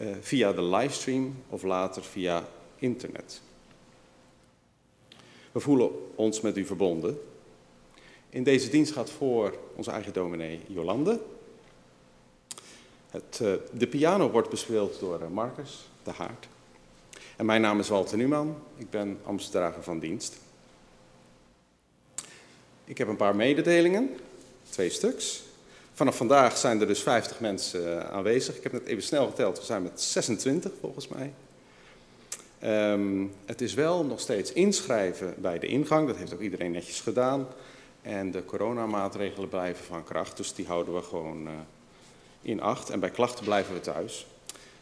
uh, via de livestream of later via internet. We voelen ons met u verbonden. In deze dienst gaat voor onze eigen dominee Jolande. Het, uh, de piano wordt bespeeld door uh, Marcus de Haard. En mijn naam is Walter Numan. Ik ben ambtsdrager van dienst. Ik heb een paar mededelingen, twee stuks. Vanaf vandaag zijn er dus 50 mensen uh, aanwezig. Ik heb net even snel geteld, we zijn met 26 volgens mij. Um, het is wel nog steeds inschrijven bij de ingang, dat heeft ook iedereen netjes gedaan. En de coronamaatregelen blijven van kracht, dus die houden we gewoon uh, in acht. En bij klachten blijven we thuis.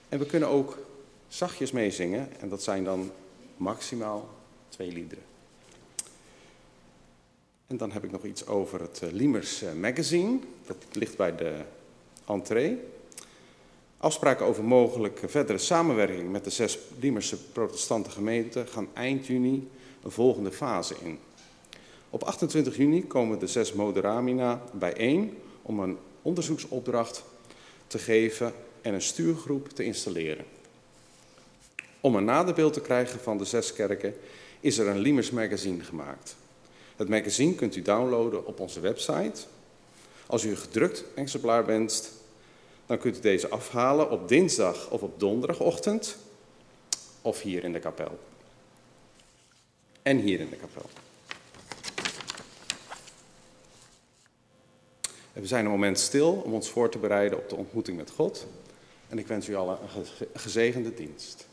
En we kunnen ook zachtjes meezingen, en dat zijn dan maximaal twee liederen. En dan heb ik nog iets over het uh, Liemers uh, Magazine. Dat ligt bij de entree. Afspraken over mogelijke verdere samenwerking met de zes Liemerse protestante gemeenten gaan eind juni een volgende fase in. Op 28 juni komen de zes Moderamina bijeen om een onderzoeksopdracht te geven en een stuurgroep te installeren. Om een naderbeeld te krijgen van de zes kerken is er een Liemers Magazine gemaakt. Het magazine kunt u downloaden op onze website. Als u een gedrukt exemplaar wenst, dan kunt u deze afhalen op dinsdag of op donderdagochtend of hier in de kapel. En hier in de kapel. We zijn een moment stil om ons voor te bereiden op de ontmoeting met God. En ik wens u allen een gezegende dienst.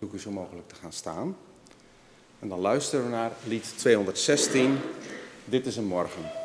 Zoek u zo mogelijk te gaan staan. En dan luisteren we naar lied 216, Dit is een morgen.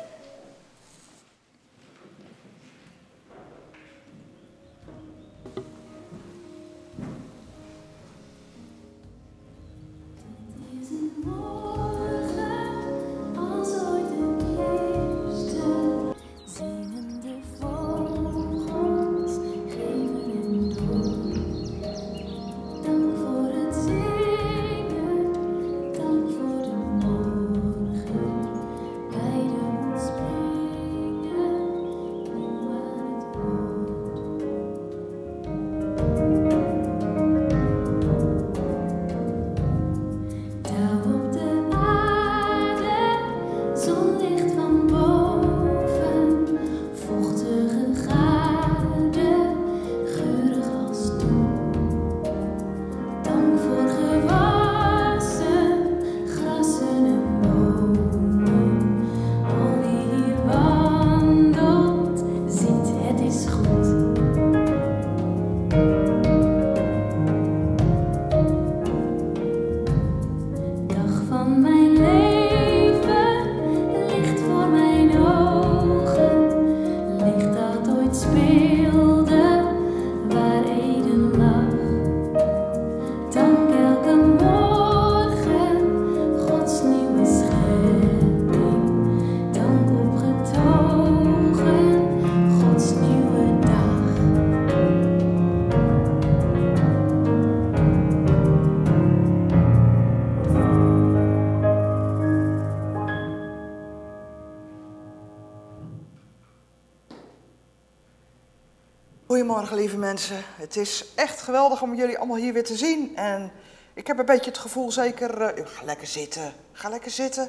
Goedemorgen, lieve mensen. Het is echt geweldig om jullie allemaal hier weer te zien. En ik heb een beetje het gevoel, zeker. Uh, ga lekker zitten. Ga lekker zitten.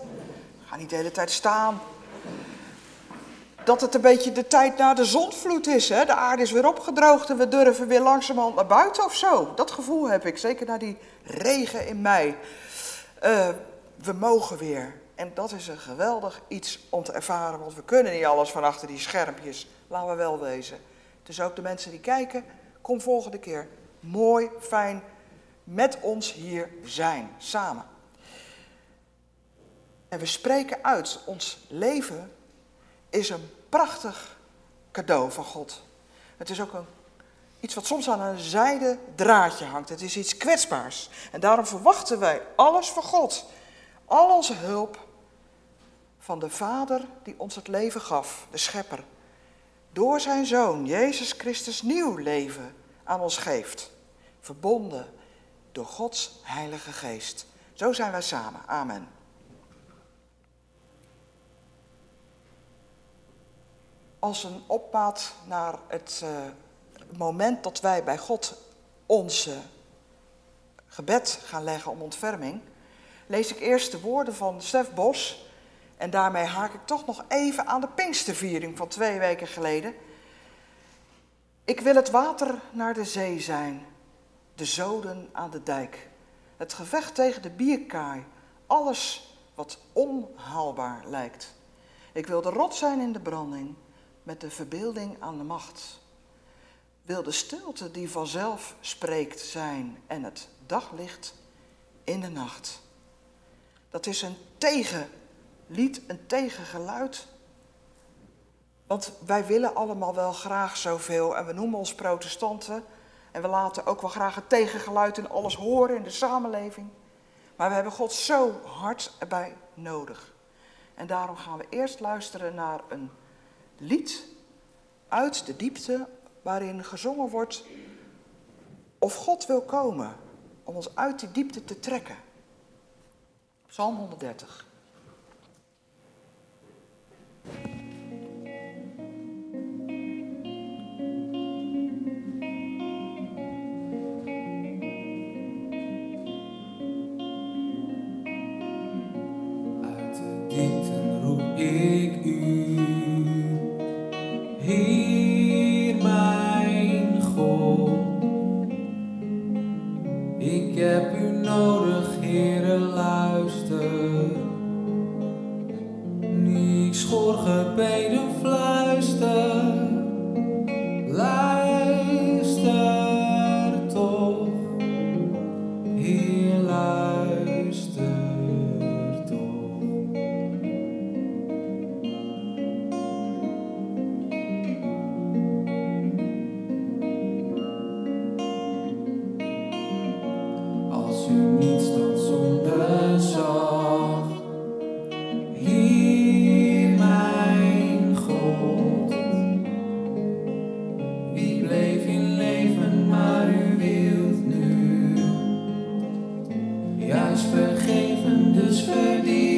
Ga niet de hele tijd staan. Dat het een beetje de tijd na de zonvloed is. Hè? De aarde is weer opgedroogd en we durven weer langzamerhand naar buiten of zo. Dat gevoel heb ik, zeker na die regen in mei. Uh, we mogen weer. En dat is een geweldig iets om te ervaren, want we kunnen niet alles van achter die schermpjes. Laten we wel wezen. Dus ook de mensen die kijken, kom volgende keer mooi, fijn met ons hier zijn, samen. En we spreken uit, ons leven is een prachtig cadeau van God. Het is ook een, iets wat soms aan een zijde draadje hangt. Het is iets kwetsbaars. En daarom verwachten wij alles van God. Al onze hulp van de Vader die ons het leven gaf, de Schepper door zijn Zoon, Jezus Christus, nieuw leven aan ons geeft. verbonden door Gods Heilige Geest. Zo zijn wij samen. Amen. Als een opmaat naar het uh, moment dat wij bij God onze gebed gaan leggen om ontferming, lees ik eerst de woorden van Stef Bos. En daarmee haak ik toch nog even aan de Pinksterviering van twee weken geleden. Ik wil het water naar de zee zijn, de zoden aan de dijk. Het gevecht tegen de bierkaai, alles wat onhaalbaar lijkt. Ik wil de rot zijn in de branding, met de verbeelding aan de macht. Wil de stilte die vanzelf spreekt zijn en het daglicht in de nacht. Dat is een tegenlied, een tegengeluid. Want wij willen allemaal wel graag zoveel en we noemen ons protestanten. En we laten ook wel graag het tegengeluid in alles horen in de samenleving. Maar we hebben God zo hard erbij nodig. En daarom gaan we eerst luisteren naar een lied uit de diepte waarin gezongen wordt of God wil komen om ons uit die diepte te trekken. Psalm 130. Thank you. Hij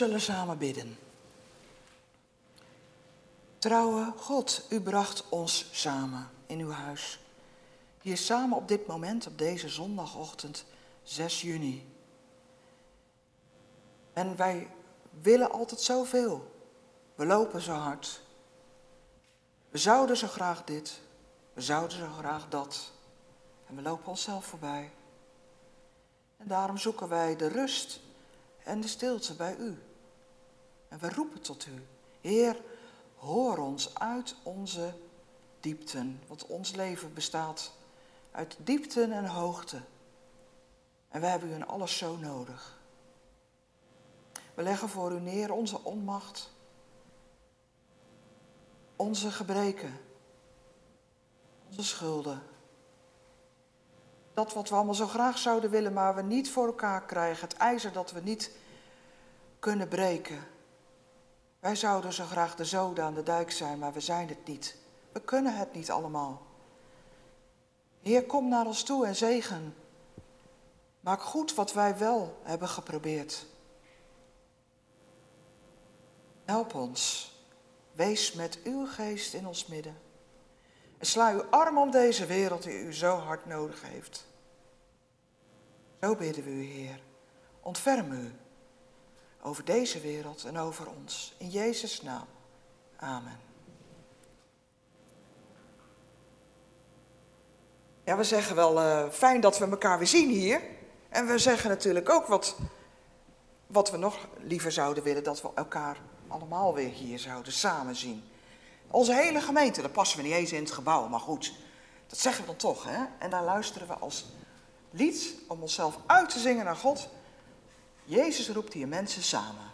zullen samen bidden. Trouwe God, u bracht ons samen in uw huis. Hier samen op dit moment, op deze zondagochtend, 6 juni. En wij willen altijd zoveel. We lopen zo hard. We zouden zo graag dit. We zouden zo graag dat. En we lopen onszelf voorbij. En daarom zoeken wij de rust en de stilte bij u. En we roepen tot u. Heer, hoor ons uit onze diepten. Want ons leven bestaat uit diepten en hoogte. En we hebben u in alles zo nodig. We leggen voor u neer onze onmacht, onze gebreken, onze schulden. Dat wat we allemaal zo graag zouden willen, maar we niet voor elkaar krijgen. Het ijzer dat we niet kunnen breken. Wij zouden zo graag de zoden aan de dijk zijn, maar we zijn het niet. We kunnen het niet allemaal. Heer, kom naar ons toe en zegen. Maak goed wat wij wel hebben geprobeerd. Help ons. Wees met uw geest in ons midden. En sla uw arm om deze wereld die u zo hard nodig heeft. Zo bidden we u, Heer. Ontferm u over deze wereld en over ons. In Jezus' naam. Amen. Ja, we zeggen wel uh, fijn dat we elkaar weer zien hier. En we zeggen natuurlijk ook wat, wat we nog liever zouden willen, dat we elkaar allemaal weer hier zouden samen zien. Onze hele gemeente, daar passen we niet eens in het gebouw, maar goed, dat zeggen we dan toch. Hè? En daar luisteren we als lied om onszelf uit te zingen naar God. Jezus roept hier mensen samen.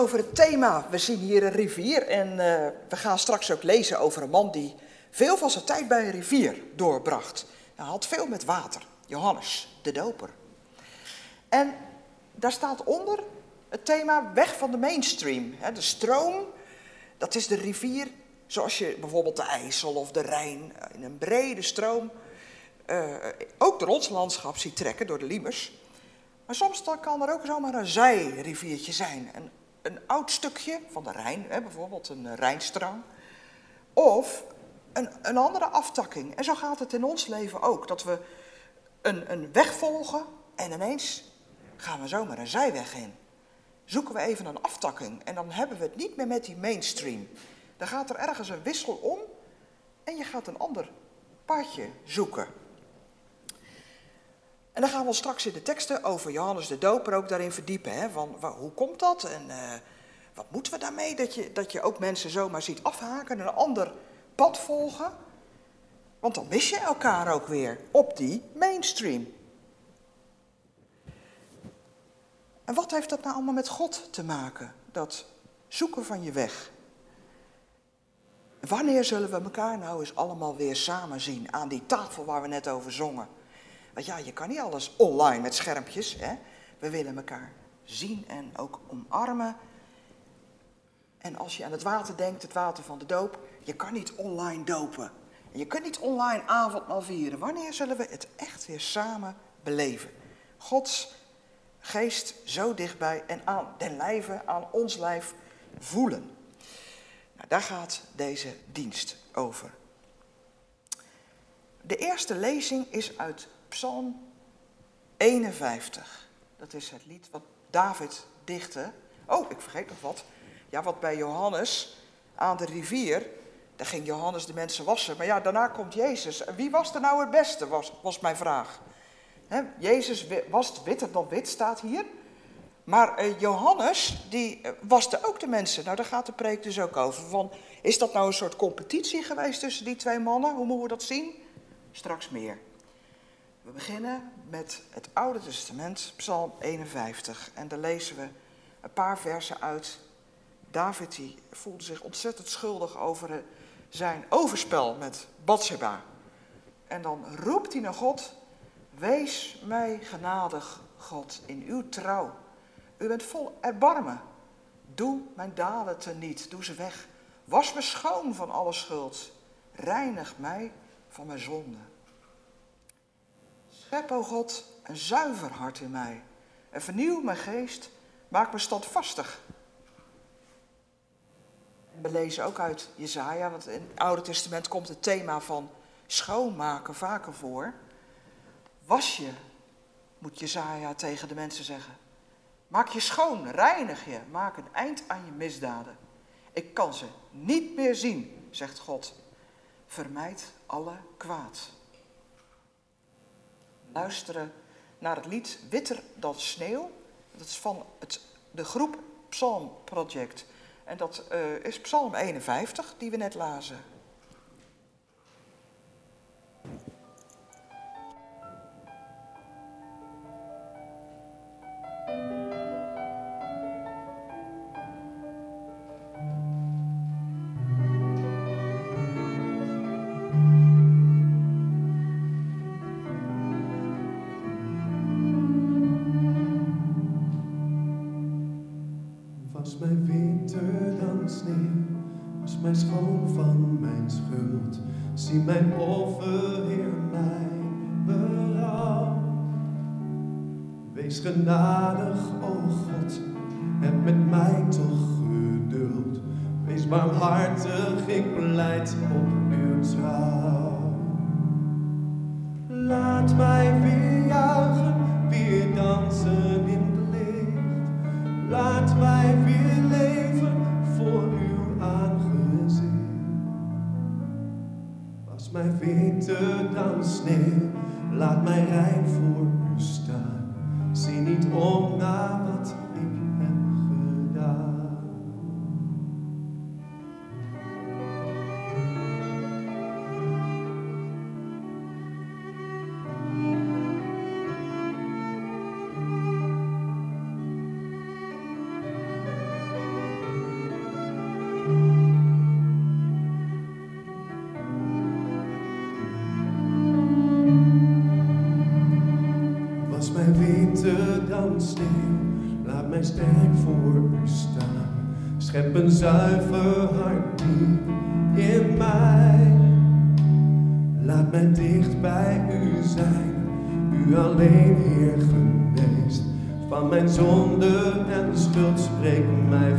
Over het thema. We zien hier een rivier en uh, we gaan straks ook lezen over een man die veel van zijn tijd bij een rivier doorbracht. Hij had veel met water. Johannes, de doper. En daar staat onder het thema weg van de mainstream. De stroom, dat is de rivier zoals je bijvoorbeeld de IJssel of de Rijn eh, in een brede stroom uh, ook door ons landschap ziet trekken, door de Liemers. Maar soms kan er ook zomaar een zijriviertje zijn. Een oud stukje van de Rijn, hè, bijvoorbeeld een Rijnstrang. Of een, een andere aftakking. En zo gaat het in ons leven ook. Dat we een, een weg volgen en ineens gaan we zomaar een zijweg in. Zoeken we even een aftakking en dan hebben we het niet meer met die mainstream. Dan gaat er ergens een wissel om en je gaat een ander paadje zoeken. En dan gaan we straks in de teksten over Johannes de Doper ook daarin verdiepen. Hè? Van, hoe komt dat en uh, wat moeten we daarmee? Dat je, dat je ook mensen zomaar ziet afhaken en een ander pad volgen. Want dan mis je elkaar ook weer op die mainstream. En wat heeft dat nou allemaal met God te maken? Dat zoeken van je weg. Wanneer zullen we elkaar nou eens allemaal weer samen zien aan die tafel waar we net over zongen? Want ja, je kan niet alles online met schermpjes. Hè? We willen elkaar zien en ook omarmen. En als je aan het water denkt, het water van de doop, je kan niet online dopen. En je kunt niet online avondmaal vieren. Wanneer zullen we het echt weer samen beleven? Gods geest zo dichtbij en aan den lijve, aan ons lijf voelen. Nou, daar gaat deze dienst over. De eerste lezing is uit Psalm 51. Dat is het lied wat David dichtte. Oh, ik vergeet nog wat. Ja, wat bij Johannes aan de rivier, daar ging Johannes de mensen wassen. Maar ja, daarna komt Jezus. Wie was er nou het beste, was, was mijn vraag. Jezus was witter dan wit, staat hier. Maar uh, Johannes, die uh, waste ook de mensen. Nou, daar gaat de preek dus ook over. Van, is dat nou een soort competitie geweest tussen die twee mannen? Hoe moeten we dat zien? Straks meer. We beginnen met het Oude Testament, Psalm 51. En daar lezen we een paar versen uit. David die voelde zich ontzettend schuldig over eh, zijn overspel met Bathsheba. En dan roept hij naar God, wees mij genadig, God, in uw trouw. U bent vol erbarmen. Doe mijn dalen teniet, doe ze weg. Was me schoon van alle schuld. Reinig mij van mijn zonde. Schep, o God, een zuiver hart in mij. En vernieuw mijn geest, maak me standvastig. We lezen ook uit Jezaja, want in het Oude Testament komt het thema van schoonmaken vaker voor. Was je, moet Jezaja tegen de mensen zeggen. Maak je schoon, reinig je, maak een eind aan je misdaden. Ik kan ze niet meer zien, zegt God. Vermijd alle kwaad. Luisteren naar het lied Witter dan sneeuw. Dat is van het, de groep Psalm Project. En dat uh, is Psalm 51, die we net lazen. Zie mijn offer, Heer, mijn berouw. Wees genadig, o God, heb met mij toch geduld. Wees barmhartig, ik pleit op uw trouw. Laat mij weer juichen, weer dansen witter dan sneeuw. Laat mij rein voor u staan. Zie niet om naar wat zonde en schuld spreek mij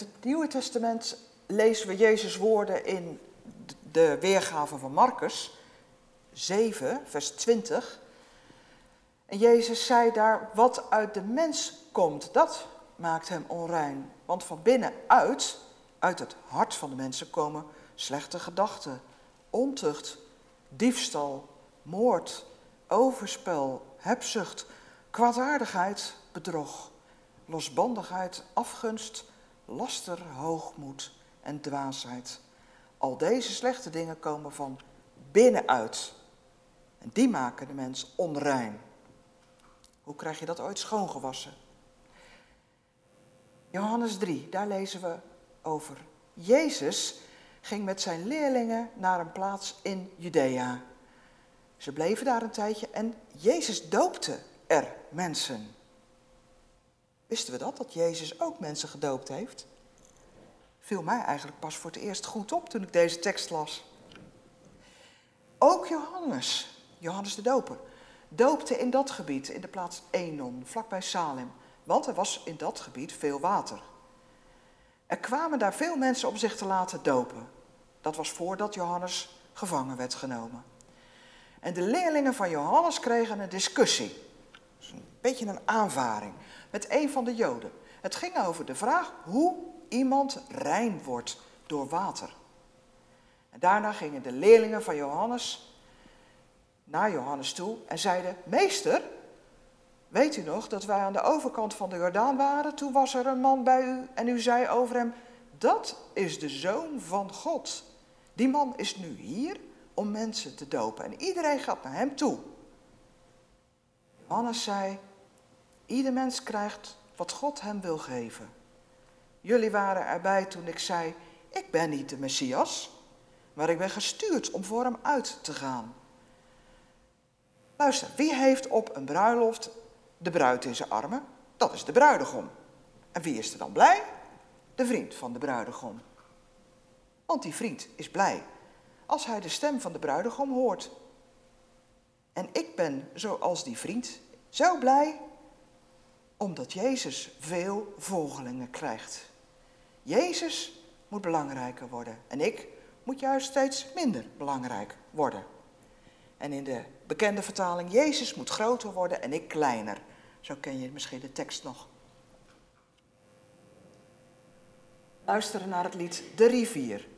het Nieuwe Testament lezen we Jezus' woorden in de weergave van Marcus 7, vers 20. En Jezus zei daar, wat uit de mens komt, dat maakt hem onrein. Want van binnenuit, uit het hart van de mensen komen slechte gedachten, ontucht, diefstal, moord, overspel, hebzucht, kwaadaardigheid, bedrog, losbandigheid, afgunst, laster, hoogmoed en dwaasheid. Al deze slechte dingen komen van binnenuit. En die maken de mens onrein. Hoe krijg je dat ooit schoongewassen? Johannes 3, daar lezen we over. Jezus ging met zijn leerlingen naar een plaats in Judea. Ze bleven daar een tijdje en Jezus doopte er mensen. Wisten we dat, dat Jezus ook mensen gedoopt heeft? Viel mij eigenlijk pas voor het eerst goed op toen ik deze tekst las. Ook Johannes, Johannes de Doper, doopte in dat gebied, in de plaats Enon, vlakbij Salem. Want er was in dat gebied veel water. Er kwamen daar veel mensen om zich te laten dopen. Dat was voordat Johannes gevangen werd genomen. En de leerlingen van Johannes kregen een discussie. Een beetje een aanvaring met een van de Joden. Het ging over de vraag hoe iemand rein wordt door water. En daarna gingen de leerlingen van Johannes naar Johannes toe en zeiden: Meester, weet u nog dat wij aan de overkant van de Jordaan waren? Toen was er een man bij u en u zei over hem: Dat is de zoon van God. Die man is nu hier om mensen te dopen en iedereen gaat naar hem toe. Johannes zei: Ieder mens krijgt wat God hem wil geven. Jullie waren erbij toen ik zei: Ik ben niet de messias, maar ik ben gestuurd om voor hem uit te gaan. Luister, wie heeft op een bruiloft de bruid in zijn armen? Dat is de bruidegom. En wie is er dan blij? De vriend van de bruidegom. Want die vriend is blij als hij de stem van de bruidegom hoort. En ik ben, zoals die vriend, zo blij omdat Jezus veel volgelingen krijgt. Jezus moet belangrijker worden en ik moet juist steeds minder belangrijk worden. En in de bekende vertaling, Jezus moet groter worden en ik kleiner. Zo ken je misschien de tekst nog. Luisteren naar het lied De Rivier.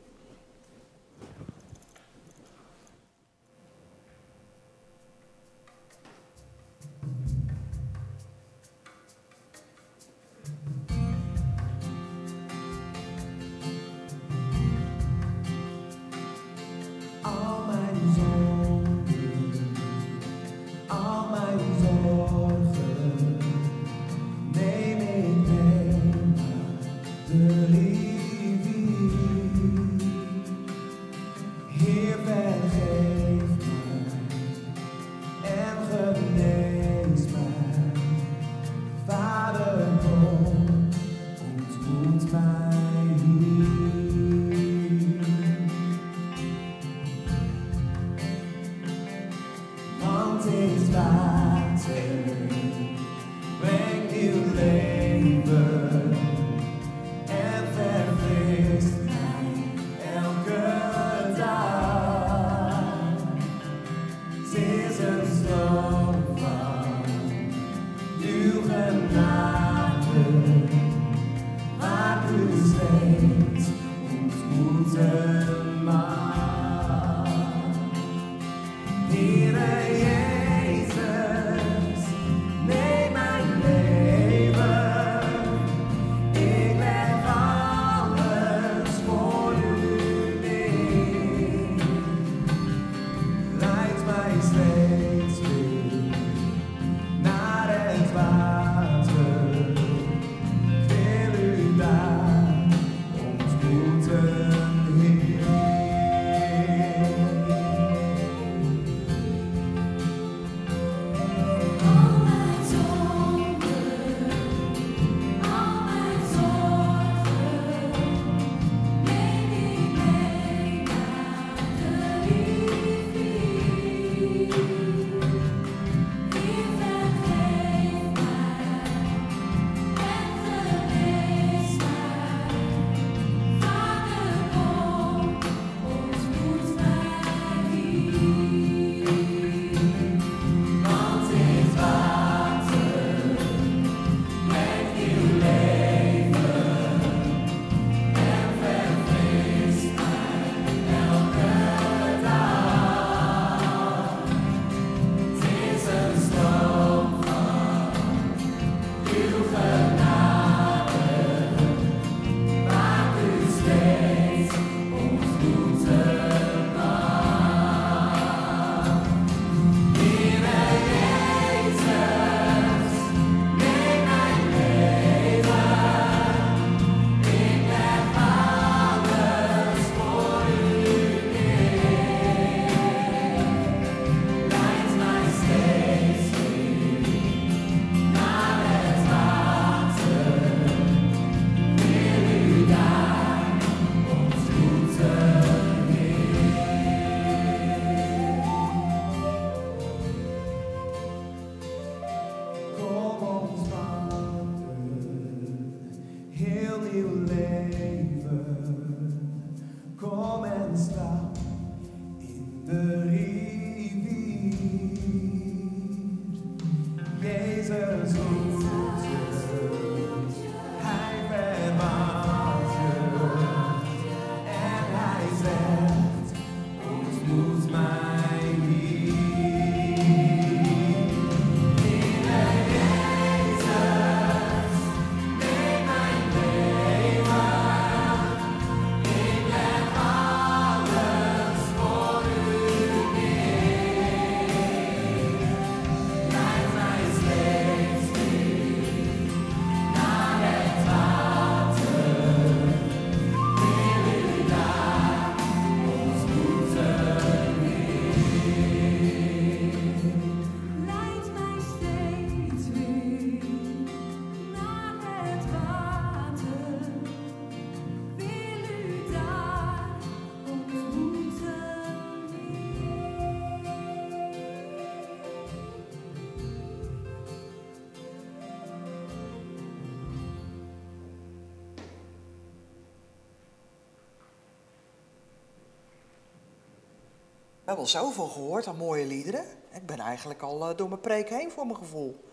Al zoveel gehoord aan mooie liederen. Ik ben eigenlijk al eh, door mijn preek heen voor mijn gevoel.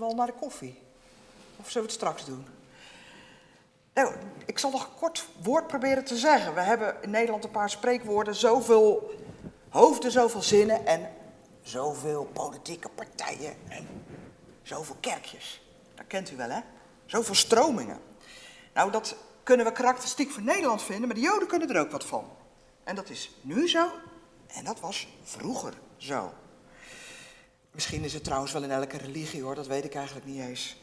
Al naar de koffie? Of zullen we het straks doen? Nou, ik zal nog een kort woord proberen te zeggen. We hebben in Nederland een paar spreekwoorden, zoveel hoofden, zoveel zinnen en zoveel politieke partijen en zoveel kerkjes. Dat kent u wel, hè? Zoveel stromingen. Nou, dat kunnen we karakteristiek voor Nederland vinden, maar de Joden kunnen er ook wat van. En dat is nu zo en dat was vroeger zo. Misschien is het trouwens wel in elke religie hoor, dat weet ik eigenlijk niet eens.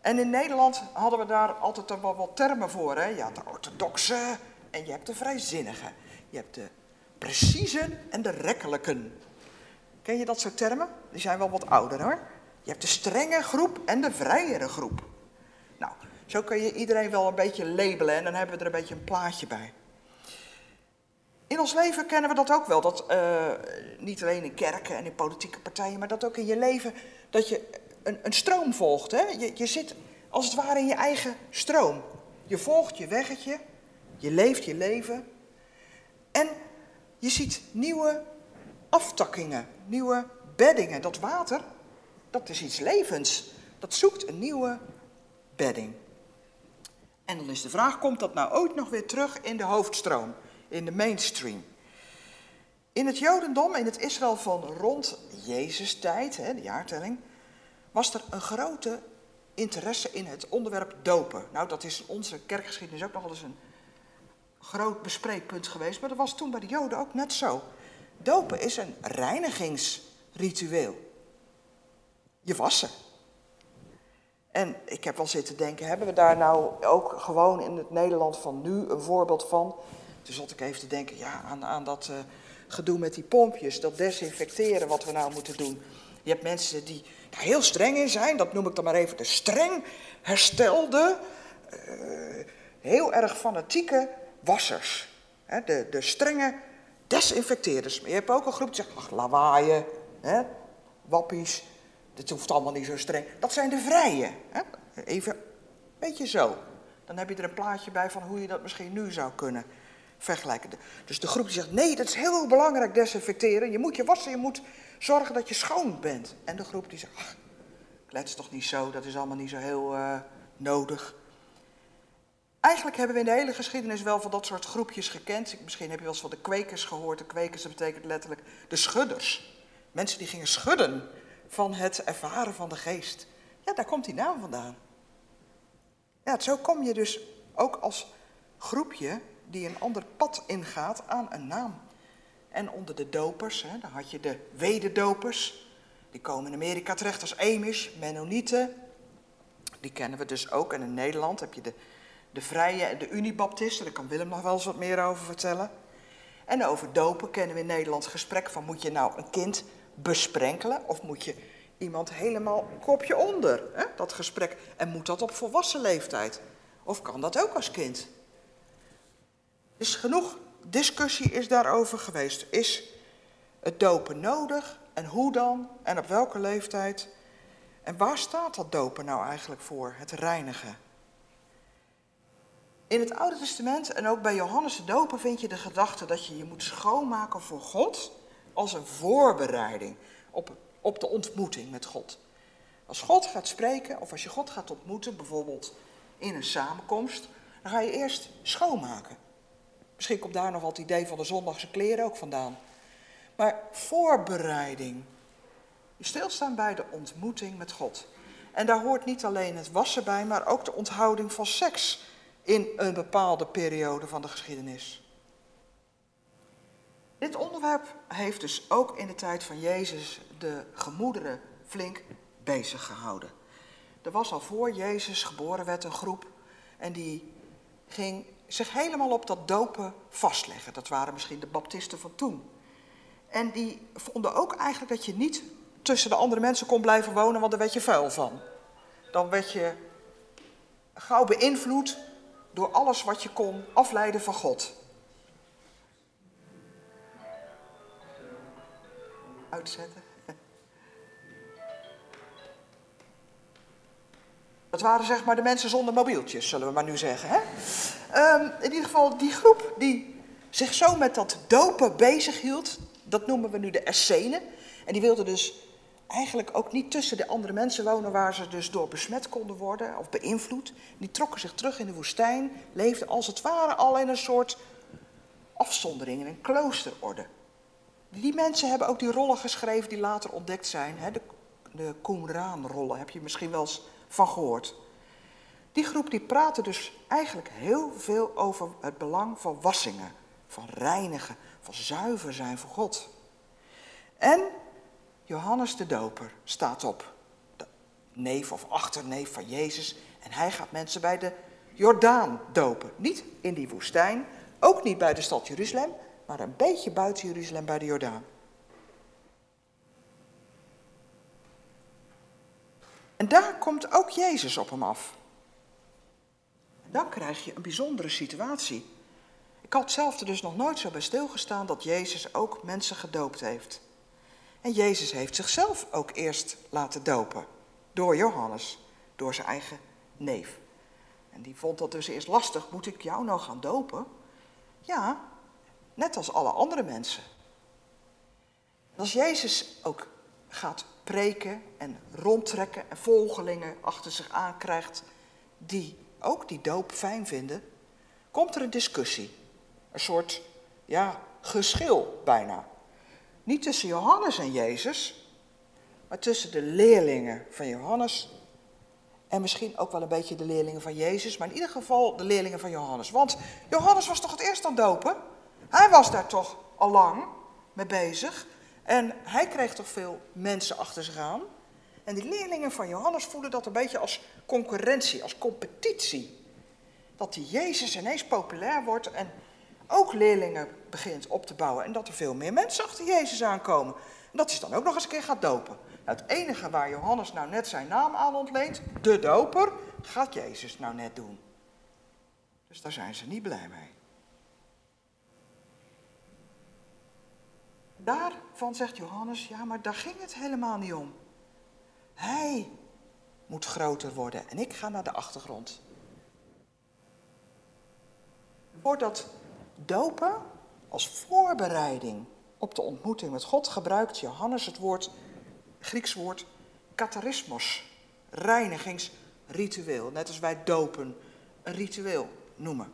En in Nederland hadden we daar altijd wel wat termen voor. Hè? Je had de orthodoxe en je hebt de vrijzinnige. Je hebt de preciezen en de rekkelijken. Ken je dat soort termen? Die zijn wel wat ouder hoor. Je hebt de strenge groep en de vrijere groep. Nou, zo kun je iedereen wel een beetje labelen en dan hebben we er een beetje een plaatje bij. In ons leven kennen we dat ook wel. Dat eh, niet alleen in kerken en in politieke partijen, maar dat ook in je leven. Dat je een, een stroom volgt. Hè? Je, je zit als het ware in je eigen stroom. Je volgt je weggetje. Je leeft je leven. En je ziet nieuwe aftakkingen, nieuwe beddingen. Dat water, dat is iets levens. Dat zoekt een nieuwe bedding. En dan is de vraag, komt dat nou ooit nog weer terug in de hoofdstroom? In de mainstream. In het Jodendom, in het Israël van rond Jezus tijd, hè, de jaartelling, was er een grote interesse in het onderwerp dopen. Nou, dat is in onze kerkgeschiedenis ook nog wel eens een groot bespreekpunt geweest, maar dat was toen bij de Joden ook net zo. Dopen is een reinigingsritueel. Je wassen. En ik heb wel zitten denken, hebben we daar nou ook gewoon in het Nederland van nu een voorbeeld van? Toen zat ik even te denken ja, aan, aan dat uh, gedoe met die pompjes, dat desinfecteren wat we nou moeten doen. Je hebt mensen die heel streng in zijn, dat noem ik dan maar even de streng herstelde, uh, heel erg fanatieke wassers. Hè, de, de strenge desinfecteerders. Maar je hebt ook een groep die zegt, lawaaien, hè, wappies, dit hoeft allemaal niet zo streng. Dat zijn de vrije. Hè? Even beetje zo. Dan heb je er een plaatje bij van hoe je dat misschien nu zou kunnen vergelijken. Dus de groep die zegt, nee, dat is heel belangrijk, desinfecteren. Je moet je wassen, je moet zorgen dat je schoon bent. En de groep die zegt, ach, klets toch niet zo, dat is allemaal niet zo heel uh, nodig. Eigenlijk hebben we in de hele geschiedenis wel van dat soort groepjes gekend. Misschien heb je wel eens van de kwekers gehoord. De kwekers, dat betekent letterlijk de schudders. Mensen die gingen schudden van het ervaren van de geest. Ja, daar komt die naam vandaan. Ja, zo kom je dus ook als groepje die een ander pad ingaat aan een naam. En onder de dopers, hè, dan had je de wederdopers. Die komen in Amerika terecht als Amish, Mennonieten. Die kennen we dus ook. En in Nederland heb je de, de Vrije en de Unibaptisten. Daar kan Willem nog wel eens wat meer over vertellen. En over dopen kennen we in Nederland gesprek van... moet je nou een kind besprenkelen of moet je iemand helemaal kopje onder? Hè, dat gesprek. En moet dat op volwassen leeftijd? Of kan dat ook als kind? Dus genoeg discussie is daarover geweest. Is het dopen nodig? En hoe dan? En op welke leeftijd? En waar staat dat dopen nou eigenlijk voor? Het reinigen. In het Oude Testament en ook bij Johannes de Doper vind je de gedachte dat je je moet schoonmaken voor God als een voorbereiding op, op de ontmoeting met God. Als God gaat spreken of als je God gaat ontmoeten, bijvoorbeeld in een samenkomst, dan ga je eerst schoonmaken. Misschien komt daar nog wel het idee van de zondagse kleren ook vandaan. Maar voorbereiding. Stilstaan bij de ontmoeting met God. En daar hoort niet alleen het wassen bij, maar ook de onthouding van seks in een bepaalde periode van de geschiedenis. Dit onderwerp heeft dus ook in de tijd van Jezus de gemoederen flink bezig gehouden. Er was al voor Jezus geboren werd een groep en die ging zich helemaal op dat dopen vastleggen. Dat waren misschien de baptisten van toen. En die vonden ook eigenlijk dat je niet tussen de andere mensen kon blijven wonen, want daar werd je vuil van. Dan werd je gauw beïnvloed door alles wat je kon afleiden van God. Uitzetten. Dat waren zeg maar de mensen zonder mobieltjes, zullen we maar nu zeggen. Hè? Ehm, in ieder geval die groep die zich zo met dat dopen bezig hield, dat noemen we nu de Essenen. En die wilden dus eigenlijk ook niet tussen de andere mensen wonen waar ze dus door besmet konden worden of beïnvloed. Die trokken zich terug in de woestijn, leefden als het ware al in een soort afzondering, in een kloosterorde. Die mensen hebben ook die rollen geschreven die later ontdekt zijn. Hè? De, de Qumran-rollen heb je misschien wel eens van gehoord. Die groep die praatte dus eigenlijk heel veel over het belang van wassingen, van reinigen, van zuiver zijn voor God. En Johannes de Doper staat op, de neef of achterneef van Jezus, en hij gaat mensen bij de Jordaan dopen. Niet in die woestijn, ook niet bij de stad Jeruzalem, maar een beetje buiten Jeruzalem bij de Jordaan. En daar komt ook Jezus op hem af. Dan krijg je een bijzondere situatie. Ik had zelf dus nog nooit zo bij stilgestaan dat Jezus ook mensen gedoopt heeft. En Jezus heeft zichzelf ook eerst laten dopen. Door Johannes, door zijn eigen neef. En die vond dat dus eerst lastig. Moet ik jou nou gaan dopen? Ja, net als alle andere mensen. Als Jezus ook gaat preken en rondtrekken en volgelingen achter zich aankrijgt die ook die doop fijn vinden, komt er een discussie. Een soort, ja, geschil bijna. Niet tussen Johannes en Jezus, maar tussen de leerlingen van Johannes en misschien ook wel een beetje de leerlingen van Jezus, maar in ieder geval de leerlingen van Johannes. Want Johannes was toch het eerst aan dopen? Hij was daar toch al lang mee bezig. En hij kreeg toch veel mensen achter zich aan. En die leerlingen van Johannes voelen dat een beetje als concurrentie, als competitie. Dat die Jezus ineens populair wordt en ook leerlingen begint op te bouwen. En dat er veel meer mensen achter Jezus aankomen. En dat is dan ook nog eens een keer gaat dopen. Nou, het enige waar Johannes nou net zijn naam aan ontleent, de doper, gaat Jezus nou net doen. Dus daar zijn ze niet blij mee. Daarvan zegt Johannes, ja, maar daar ging het helemaal niet om. Hij moet groter worden en ik ga naar de achtergrond. Voor dat dopen als voorbereiding op de ontmoeting met God gebruikt Johannes het woord, Grieks woord katarismos, reinigingsritueel. Net als wij dopen een ritueel noemen.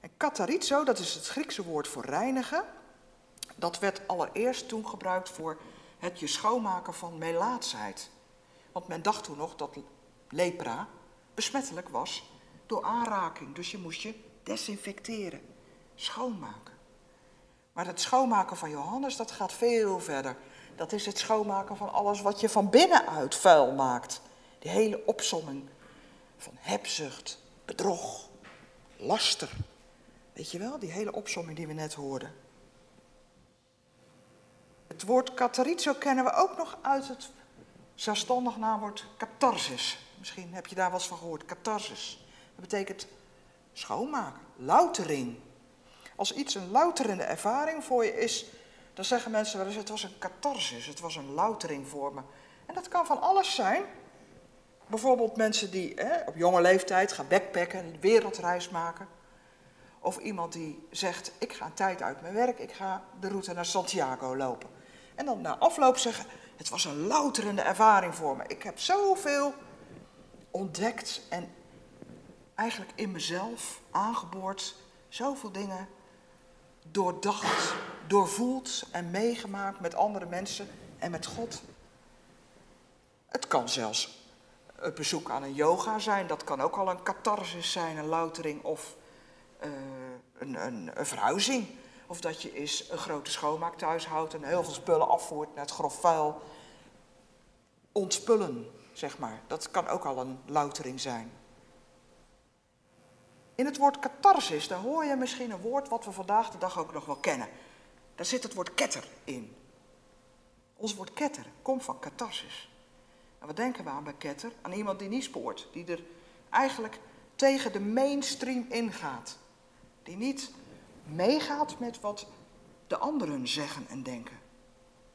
En katarizo, dat is het Griekse woord voor reinigen. Dat werd allereerst toen gebruikt voor het je schoonmaken van melaatsheid. Want men dacht toen nog dat lepra besmettelijk was door aanraking. Dus je moest je desinfecteren, schoonmaken. Maar het schoonmaken van Johannes, dat gaat veel verder. Dat is het schoonmaken van alles wat je van binnenuit vuil maakt. Die hele opsomming van hebzucht, bedrog, laster. Weet je wel, die hele opsomming die we net hoorden. Het woord katarizo kennen we ook nog uit het zelfstandig naamwoord catharsis. Misschien heb je daar eens van gehoord, catharsis. Dat betekent schoonmaken, loutering. Als iets een louterende ervaring voor je is, dan zeggen mensen wel eens, het was een catharsis, het was een loutering voor me. En dat kan van alles zijn. bijvoorbeeld mensen die hè, op jonge leeftijd gaan backpacken en een wereldreis maken. Of iemand die zegt, ik ga een tijd uit mijn werk, ik ga de route naar Santiago lopen. En dan na afloop zeggen, het was een louterende ervaring voor me. Ik heb zoveel ontdekt en eigenlijk in mezelf aangeboord. Zoveel dingen doordacht, doorvoeld en meegemaakt met andere mensen en met God. Het kan zelfs het bezoek aan een yoga zijn. Dat kan ook al een catharsis zijn, een loutering of eh, een, een, een verhuizing. Of dat je eens een grote schoonmaak thuis houdt en heel veel spullen afvoert naar het grof vuil. Ontspullen, zeg maar. Dat kan ook al een loutering zijn. In het woord catharsis, daar hoor je misschien een woord wat we vandaag de dag ook nog wel kennen. Daar zit het woord ketter in. Ons woord ketter komt van catharsis. En wat denken we aan bij ketter? Aan iemand die niet spoort, die er eigenlijk tegen de mainstream ingaat. Die niet meegaat met wat de anderen zeggen en denken.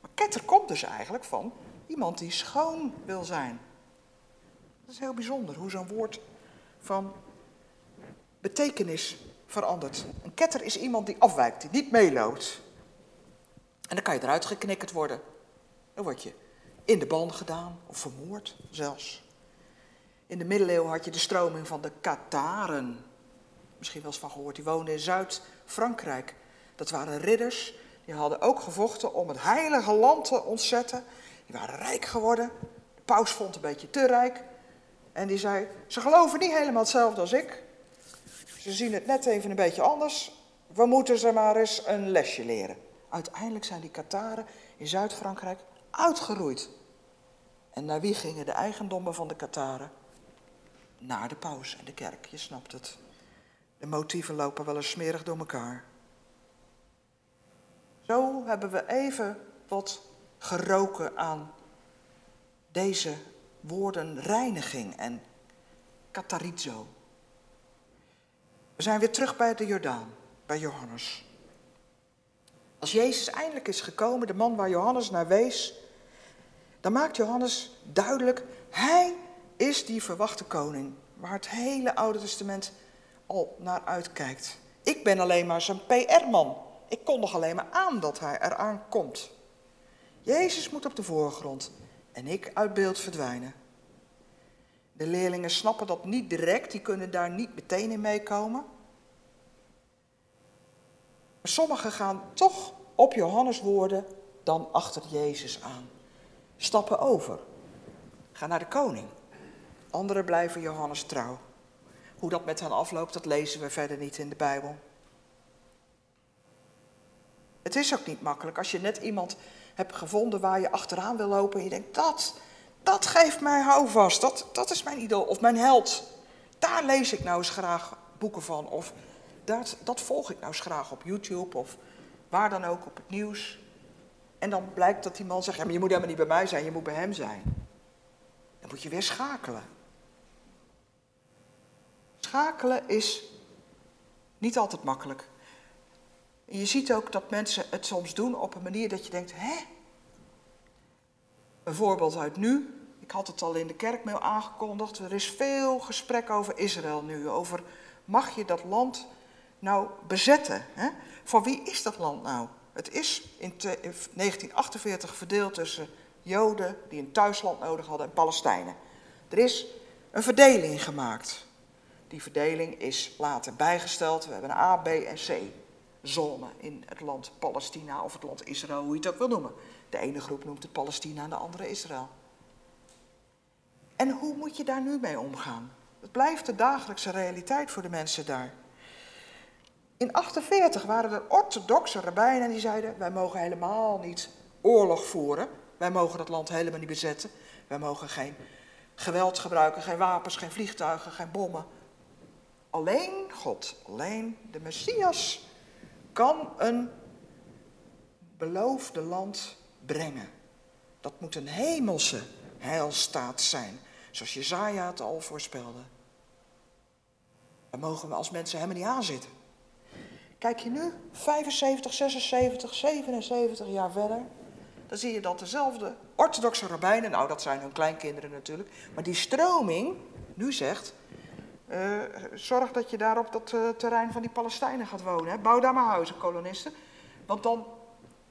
Maar ketter komt dus eigenlijk van iemand die schoon wil zijn. Dat is heel bijzonder hoe zo'n woord van betekenis verandert. Een ketter is iemand die afwijkt, die niet meeloopt. En dan kan je eruit geknikkerd worden. Dan word je in de ban gedaan of vermoord zelfs. In de middeleeuwen had je de stroming van de Kataren. Misschien wel eens van gehoord. Die woonden in Zuid-Frankrijk. Dat waren ridders. Die hadden ook gevochten om het heilige land te ontzetten. Die waren rijk geworden. De paus vond het een beetje te rijk. En die zei, ze geloven niet helemaal hetzelfde als ik. Ze zien het net even een beetje anders. We moeten ze maar eens een lesje leren. Uiteindelijk zijn die Kataren in Zuid-Frankrijk uitgeroeid. En naar wie gingen de eigendommen van de Kataren? Naar de paus en de kerk, je snapt het. De motieven lopen wel eens smerig door elkaar. Zo hebben we even wat geroken aan deze woorden reiniging en katarizo. We zijn weer terug bij de Jordaan, bij Johannes. Als Jezus eindelijk is gekomen, de man waar Johannes naar wees, dan maakt Johannes duidelijk, hij is die verwachte koning, waar het hele Oude Testament al naar uitkijkt. Ik ben alleen maar zijn PR-man. Ik kondig alleen maar aan dat hij eraan komt. Jezus moet op de voorgrond en ik uit beeld verdwijnen. De leerlingen snappen dat niet direct, die kunnen daar niet meteen in meekomen. Sommigen gaan toch op Johannes woorden dan achter Jezus aan. Stappen over. Gaan naar de koning. Anderen blijven Johannes trouw. Hoe dat met hen afloopt, dat lezen we verder niet in de Bijbel. Het is ook niet makkelijk als je net iemand hebt gevonden waar je achteraan wil lopen en je denkt, dat, dat geeft mij houvast, dat, dat is mijn idool of mijn held. Daar lees ik nou eens graag boeken van of dat, dat volg ik nou eens graag op YouTube of waar dan ook op het nieuws. En dan blijkt dat die man zegt, ja, maar je moet helemaal niet bij mij zijn, je moet bij hem zijn. Dan moet je weer schakelen. Schakelen is niet altijd makkelijk. Je ziet ook dat mensen het soms doen op een manier dat je denkt, hè? Een voorbeeld uit nu. Ik had het al in de kerkmail aangekondigd. Er is veel gesprek over Israël nu. Over mag je dat land nou bezetten? Hè? Voor wie is dat land nou? Het is in 1948 verdeeld tussen Joden die een thuisland nodig hadden en Palestijnen. Er is een verdeling gemaakt. Die verdeling is later bijgesteld. We hebben een A, B en C zone in het land Palestina of het land Israël, hoe je het ook wil noemen. De ene groep noemt het Palestina en de andere Israël. En hoe moet je daar nu mee omgaan? Het blijft de dagelijkse realiteit voor de mensen daar. In 48 waren er orthodoxe rabbijnen die zeiden: wij mogen helemaal niet oorlog voeren. Wij mogen dat land helemaal niet bezetten. Wij mogen geen geweld gebruiken, geen wapens, geen vliegtuigen, geen bommen. Alleen God, alleen de Messias kan een beloofde land brengen. Dat moet een hemelse heilstaat zijn, zoals Jezaja het al voorspelde. Daar mogen we als mensen helemaal niet aan zitten. Kijk je nu, 75, 76, 77 jaar verder. dan zie je dat dezelfde orthodoxe rabbijnen, nou dat zijn hun kleinkinderen natuurlijk, maar die stroming nu zegt, eh, zorg dat je daar op dat eh, terrein van die Palestijnen gaat wonen. Hè? Bouw daar maar huizen, kolonisten. Want dan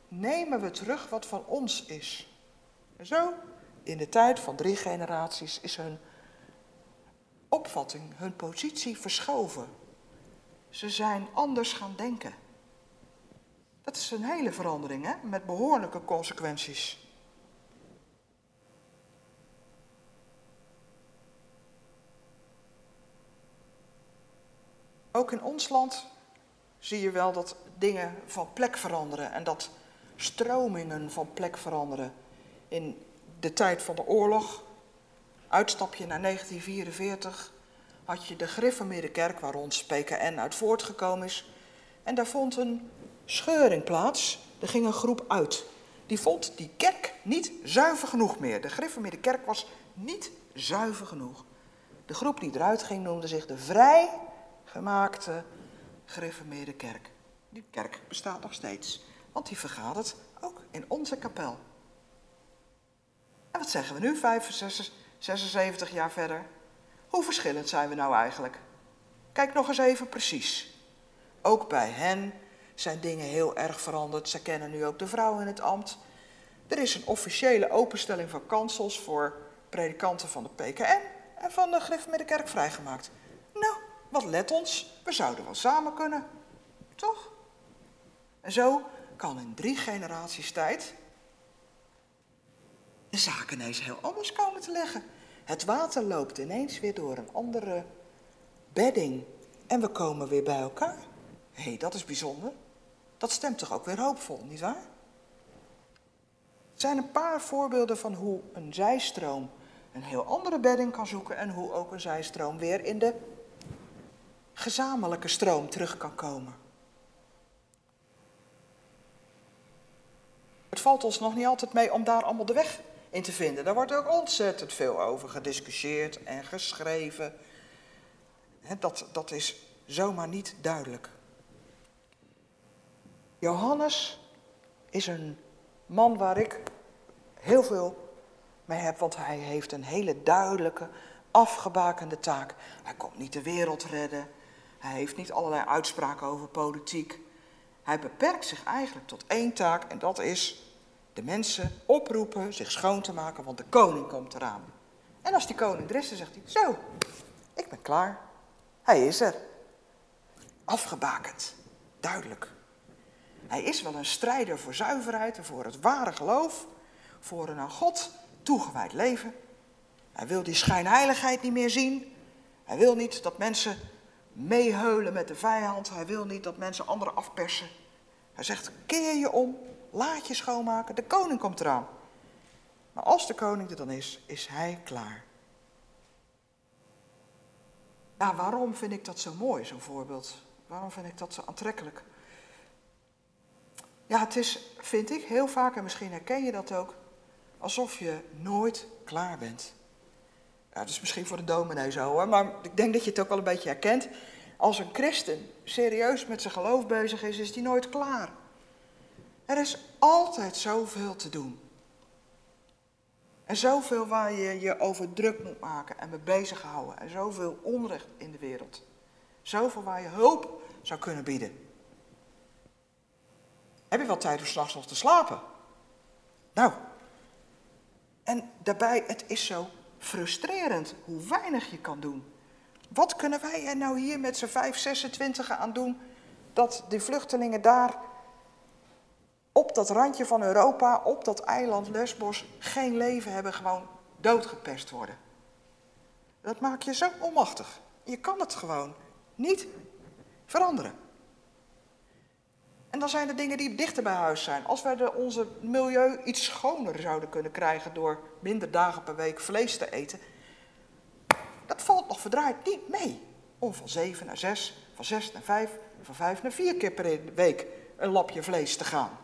nemen we terug wat van ons is. En zo, in de tijd van drie generaties, is hun opvatting, hun positie verschoven. Ze zijn anders gaan denken. Dat is een hele verandering, hè? met behoorlijke consequenties. Ook in ons land zie je wel dat dingen van plek veranderen en dat stromingen van plek veranderen. In de tijd van de oorlog, uitstapje naar 1944, had je de gereformeerde kerk waar ons PKN uit voortgekomen is. En daar vond een scheuring plaats. Er ging een groep uit. Die vond die kerk niet zuiver genoeg meer. De gereformeerde kerk was niet zuiver genoeg. De groep die eruit ging noemde zich de vrijgemaakte gereformeerde kerk. Die kerk bestaat nog steeds, want die vergadert ook in onze kapel. En wat zeggen we nu, 75, 76 jaar verder? Hoe verschillend zijn we nou eigenlijk? Kijk nog eens even precies. Ook bij hen zijn dingen heel erg veranderd. Ze kennen nu ook de vrouw in het ambt. Er is een officiële openstelling van kansels voor predikanten van de PKN en van de Griffemidde Kerk vrijgemaakt. Nou, wat let ons, we zouden wel samen kunnen. Toch? En zo kan in drie generaties tijd de zaken ineens heel anders komen te leggen. Het water loopt ineens weer door een andere bedding en we komen weer bij elkaar. Hé, hey, dat is bijzonder. Dat stemt toch ook weer hoopvol, nietwaar? Er zijn een paar voorbeelden van hoe een zijstroom een heel andere bedding kan zoeken en hoe ook een zijstroom weer in de gezamenlijke stroom terug kan komen. Het valt ons nog niet altijd mee om daar allemaal de weg in te vinden. Daar wordt ook ontzettend veel over gediscussieerd en geschreven. Dat, dat is zomaar niet duidelijk. Johannes is een man waar ik heel veel mee heb, want hij heeft een hele duidelijke, afgebakende taak. Hij komt niet de wereld redden, hij heeft niet allerlei uitspraken over politiek. Hij beperkt zich eigenlijk tot één taak en dat is de mensen oproepen zich schoon te maken, want de koning komt eraan. En als die koning er is, dan zegt hij, zo, ik ben klaar. Hij is er. Afgebakend, duidelijk. Hij is wel een strijder voor zuiverheid en voor het ware geloof, voor een aan God toegewijd leven. Hij wil die schijnheiligheid niet meer zien. Hij wil niet dat mensen meeheulen met de vijand. Hij wil niet dat mensen anderen afpersen. Hij zegt, keer je om, laat je schoonmaken, de koning komt eraan. Maar als de koning er dan is, is hij klaar. Ja, waarom vind ik dat zo mooi, zo'n voorbeeld? Waarom vind ik dat zo aantrekkelijk? Ja, het is, vind ik, heel vaak, en misschien herken je dat ook, alsof je nooit klaar bent. Ja, dat is misschien voor de dominee zo hoor, maar ik denk dat je het ook wel een beetje herkent. Als een christen serieus met zijn geloof bezig is, is die nooit klaar. Er is altijd zoveel te doen. En zoveel waar je je over druk moet maken en mee bezighouden. En zoveel onrecht in de wereld. Zoveel waar je hulp zou kunnen bieden. Heb je wel tijd om s'nachts nog te slapen? Nou. En daarbij, het is zo frustrerend hoe weinig je kan doen. Wat kunnen wij er nou hier met z'n 5, 26 aan doen dat die vluchtelingen daar op dat randje van Europa, op dat eiland Lesbos, geen leven hebben, gewoon doodgepest worden? Dat maakt je zo onmachtig. Je kan het gewoon niet veranderen. En dan zijn er dingen die dichter bij huis zijn. Als wij de, onze milieu iets schoner zouden kunnen krijgen door minder dagen per week vlees te eten, dat valt nog verdraaid niet mee. Om van zeven naar zes, van zes naar vijf, van vijf naar vier keer per week een lapje vlees te gaan.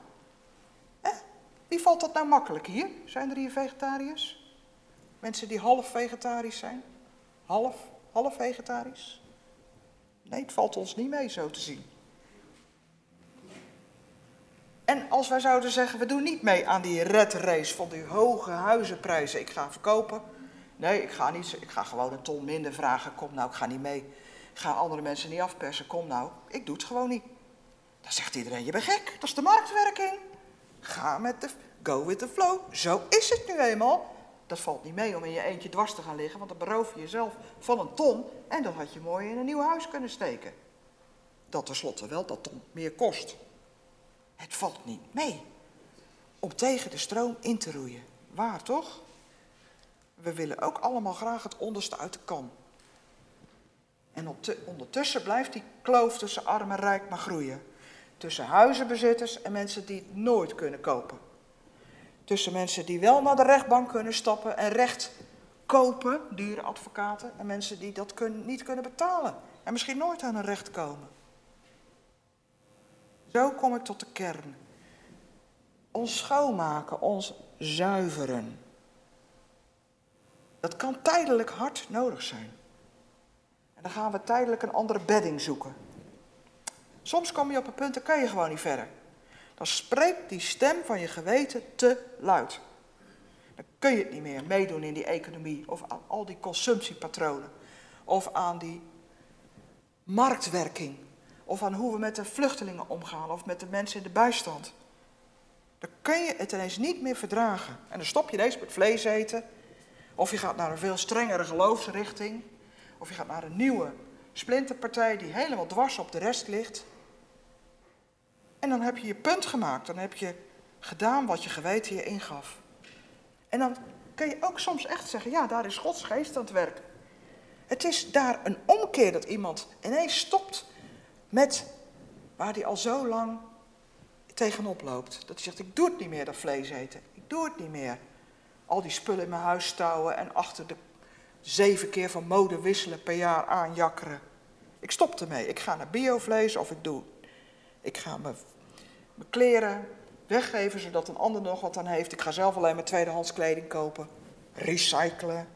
Wie valt dat nou makkelijk hier? Zijn er hier vegetariërs? Mensen die half vegetarisch zijn? Half, half vegetarisch? Nee, het valt ons niet mee zo te zien. En als wij zouden zeggen, we doen niet mee aan die red race van die hoge huizenprijzen. Ik ga verkopen. Nee, ik ga, niet, ik ga gewoon een ton minder vragen. Kom nou, ik ga niet mee. Ik ga andere mensen niet afpersen. Kom nou, ik doe het gewoon niet. Dan zegt iedereen, je bent gek. Dat is de marktwerking. Ga met de, go with the flow. Zo is het nu eenmaal. Dat valt niet mee om in je eentje dwars te gaan liggen, want dan beroof je jezelf van een ton en dat had je mooi in een nieuw huis kunnen steken. Dat tenslotte wel dat ton meer kost. Het valt niet mee om tegen de stroom in te roeien. Waar toch? We willen ook allemaal graag het onderste uit de kan. En op ondertussen blijft die kloof tussen arm en rijk maar groeien. Tussen huizenbezitters en mensen die het nooit kunnen kopen. Tussen mensen die wel naar de rechtbank kunnen stappen en recht kopen, dure advocaten, en mensen die dat niet kunnen betalen en misschien nooit aan een recht komen. Zo kom ik tot de kern. Ons schoonmaken, ons zuiveren. Dat kan tijdelijk hard nodig zijn. En dan gaan we tijdelijk een andere bedding zoeken. Soms kom je op een punt, dan kan je gewoon niet verder. Dan spreekt die stem van je geweten te luid. Dan kun je het niet meer meedoen in die economie of aan al die consumptiepatronen. Of aan die marktwerking. Of aan hoe we met de vluchtelingen omgaan of met de mensen in de bijstand. Dan kun je het ineens niet meer verdragen. En dan stop je ineens met vlees eten. Of je gaat naar een veel strengere geloofsrichting. Of je gaat naar een nieuwe splinterpartij die helemaal dwars op de rest ligt. En dan heb je je punt gemaakt. Dan heb je gedaan wat je geweten je ingaf. En dan kun je ook soms echt zeggen, ja, daar is Gods geest aan het werk. Het is daar een omkeer dat iemand ineens stopt met waar hij al zo lang tegenop loopt. Dat hij zegt, ik doe het niet meer, dat vlees eten. Ik doe het niet meer. Al die spullen in mijn huis stouwen en achter de zeven keer van mode wisselen per jaar aanjakkeren. Ik stop ermee. Ik ga naar biovlees of ik doe. Ik ga mijn, mijn kleren weggeven zodat een ander nog wat aan heeft. Ik ga zelf alleen maar tweedehands kleding kopen. Recyclen.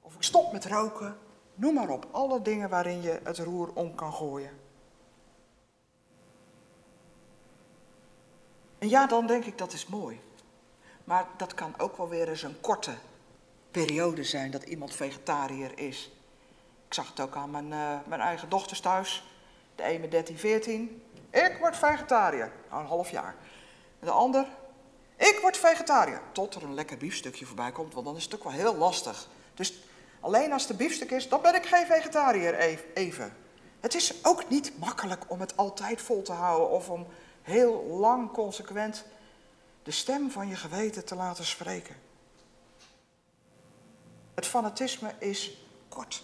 Of ik stop met roken. Noem maar op. Alle dingen waarin je het roer om kan gooien. En ja, dan denk ik dat is mooi. Maar dat kan ook wel weer eens een korte periode zijn dat iemand vegetariër is. Ik zag het ook aan mijn, uh, mijn eigen dochters thuis. De ene 13, 14. Ik word vegetariër. Nou, een half jaar. De ander. Ik word vegetariër. Tot er een lekker biefstukje voorbij komt, want dan is het ook wel heel lastig. Dus alleen als de biefstuk is, dan ben ik geen vegetariër even. Het is ook niet makkelijk om het altijd vol te houden of om heel lang consequent de stem van je geweten te laten spreken. Het fanatisme is kort.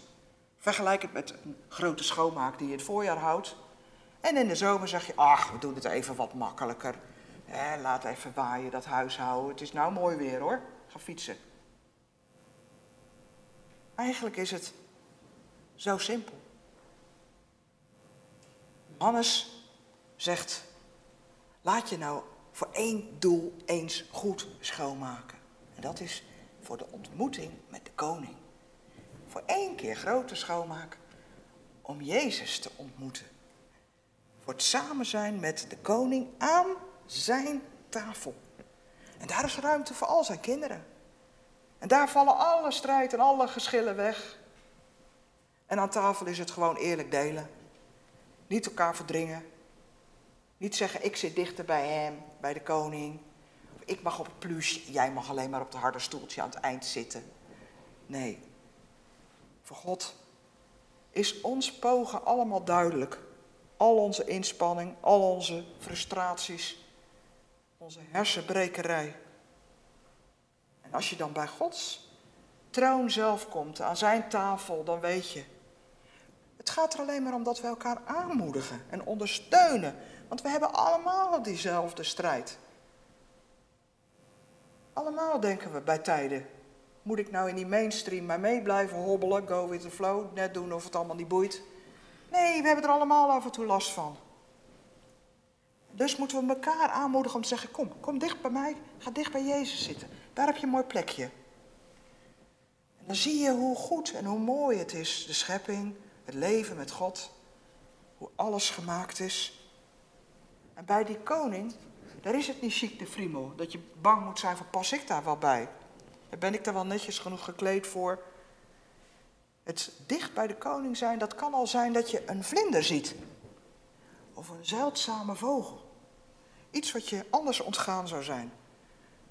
Vergelijk het met een grote schoonmaak die je het voorjaar houdt. En in de zomer zeg je, ach, we doen het even wat makkelijker. Laat even waaien, dat huishouden. Het is nou mooi weer hoor. Ga fietsen. Eigenlijk is het zo simpel. Hannes zegt, laat je nou voor één doel eens goed schoonmaken. En dat is voor de ontmoeting met de koning. Voor één keer grote schoonmaak om Jezus te ontmoeten. Voor het samen zijn met de koning aan zijn tafel. En daar is ruimte voor al zijn kinderen. En daar vallen alle strijd en alle geschillen weg. En aan tafel is het gewoon eerlijk delen. Niet elkaar verdringen. Niet zeggen, ik zit dichter bij hem, bij de koning. Of ik mag op het plus, jij mag alleen maar op het harde stoeltje aan het eind zitten. Nee. Voor God is ons pogen allemaal duidelijk. Al onze inspanning, al onze frustraties, onze hersenbrekerij. Als je dan bij Gods troon zelf komt, aan zijn tafel, dan weet je. Het gaat er alleen maar om dat we elkaar aanmoedigen en ondersteunen. Want we hebben allemaal diezelfde strijd. Allemaal denken we bij tijden. Moet ik nou in die mainstream maar mee blijven hobbelen, go with the flow, net doen of het allemaal niet boeit? Nee, we hebben er allemaal af en toe last van. Dus moeten we elkaar aanmoedigen om te zeggen: Kom, kom dicht bij mij, ga dicht bij Jezus zitten. Daar heb je een mooi plekje. En dan zie je hoe goed en hoe mooi het is, de schepping, het leven met God, hoe alles gemaakt is. En bij die koning, daar is het niet chic de friemel. Dat je bang moet zijn van, pas ik daar wel bij? En Ben ik daar wel netjes genoeg gekleed voor? Het dicht bij de koning zijn, dat kan al zijn dat je een vlinder ziet. Of een zeldzame vogel. Iets wat je anders ontgaan zou zijn.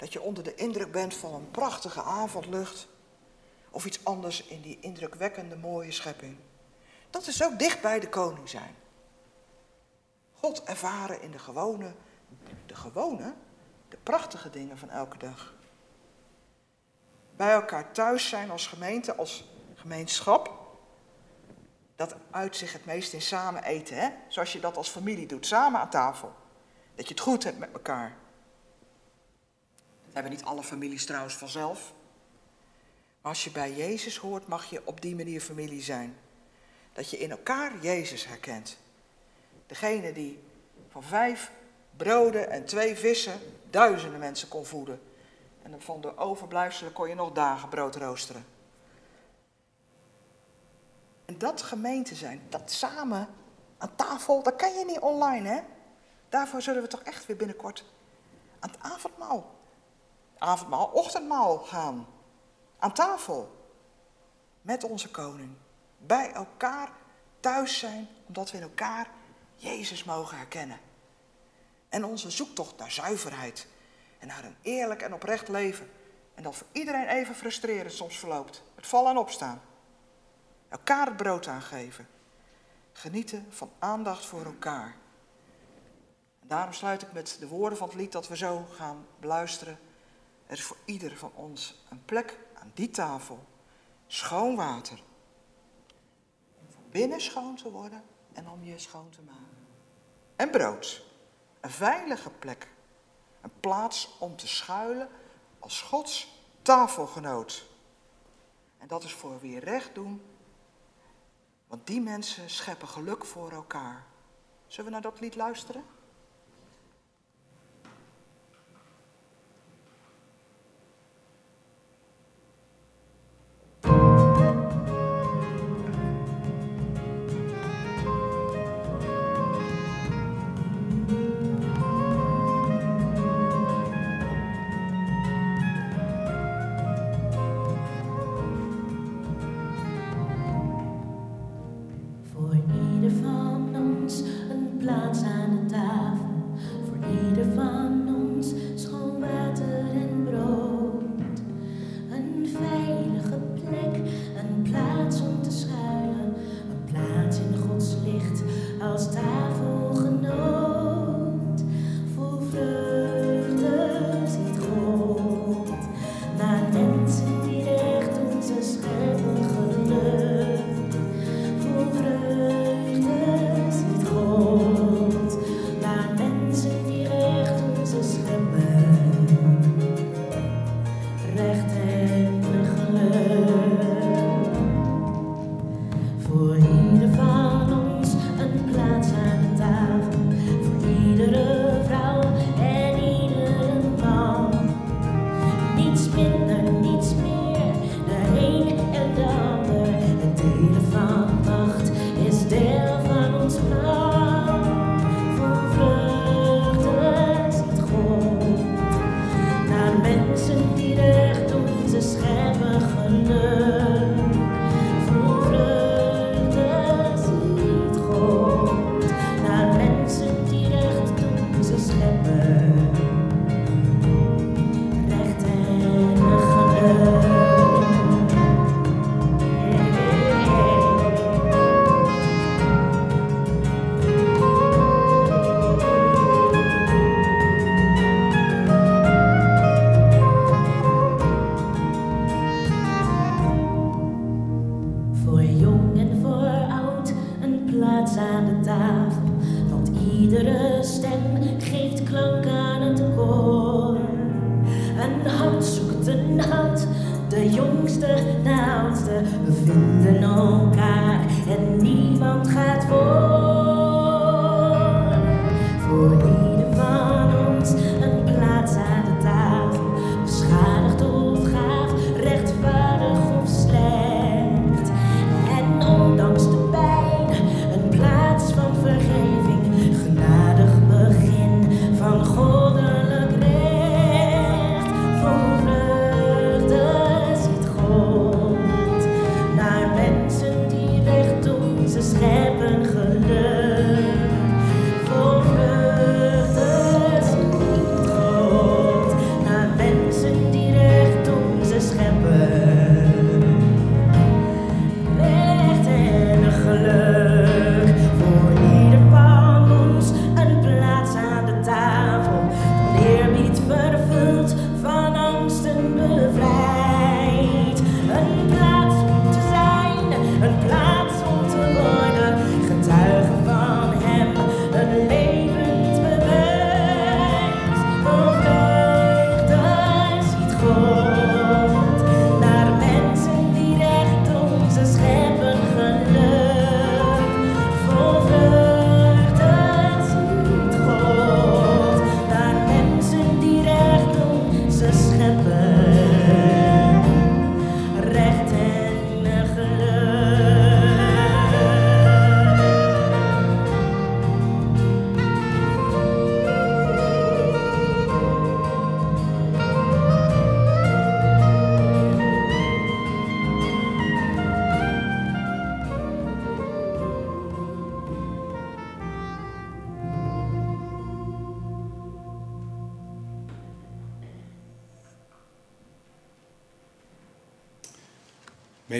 Dat je onder de indruk bent van een prachtige avondlucht. Of iets anders in die indrukwekkende mooie schepping. Dat is ook dicht bij de koning zijn. God ervaren in de gewone, de gewone, de prachtige dingen van elke dag. Bij elkaar thuis zijn als gemeente, als gemeenschap. Dat uit zich het meest in samen eten, hè? Zoals je dat als familie doet, samen aan tafel. Dat je het goed hebt met elkaar. Hebben niet alle families trouwens vanzelf. Maar als je bij Jezus hoort, mag je op die manier familie zijn. Dat je in elkaar Jezus herkent. Degene die van vijf broden en twee vissen duizenden mensen kon voeden. En van de overblijfselen kon je nog dagen brood roosteren. En dat gemeente zijn, dat samen aan tafel, dat kan je niet online, hè? Daarvoor zullen we toch echt weer binnenkort aan het avondmaal, avondmaal, ochtendmaal gaan. Aan tafel. Met onze koning. Bij elkaar thuis zijn, omdat we in elkaar Jezus mogen herkennen. En onze zoektocht naar zuiverheid en naar een eerlijk en oprecht leven. En dat voor iedereen even frustrerend soms verloopt. Het vallen en opstaan. Elkaar het brood aangeven. Genieten van aandacht voor elkaar. En daarom sluit ik met de woorden van het lied dat we zo gaan beluisteren. Er is voor ieder van ons een plek aan die tafel. Schoon water. Om van binnen schoon te worden en om je schoon te maken. En brood. Een veilige plek. Een plaats om te schuilen als Gods tafelgenoot. En dat is voor wie recht doen. Want die mensen scheppen geluk voor elkaar. Zullen we naar dat lied luisteren?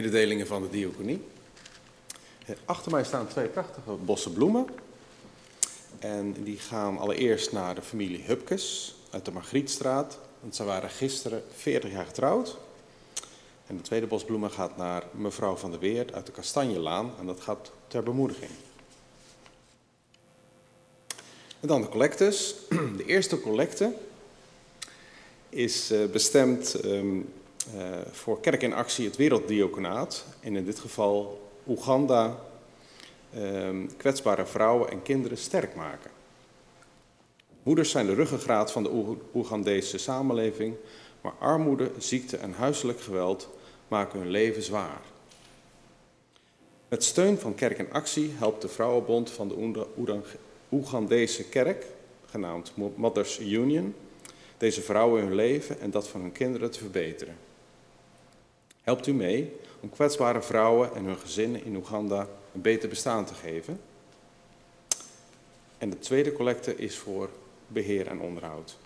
Mededelingen van de diaconie. Achter mij staan twee prachtige bossen bloemen. En die gaan allereerst naar de familie Hupkes uit de Margrietstraat. Want ze waren gisteren 40 jaar getrouwd. En de tweede bos bloemen gaat naar mevrouw van der Weert uit de Kastanjelaan. En dat gaat ter bemoediging. En dan de collectes. De eerste collecte is eh, bestemd ehm, eh, voor Kerk in Actie, het Werelddiaconaat. En in dit geval Oeganda, ehm, kwetsbare vrouwen en kinderen sterk maken. Moeders zijn de ruggengraat van de Oe- Oegandese samenleving, maar armoede, ziekte en huiselijk geweld maken hun leven zwaar. Met steun van Kerk in Actie helpt de Vrouwenbond van de Oegandese kerk, genaamd Mothers Union, deze vrouwen hun leven en dat van hun kinderen te verbeteren. Helpt u mee om kwetsbare vrouwen en hun gezinnen in Oeganda een beter bestaan te geven? En de tweede collecte is voor beheer en onderhoud.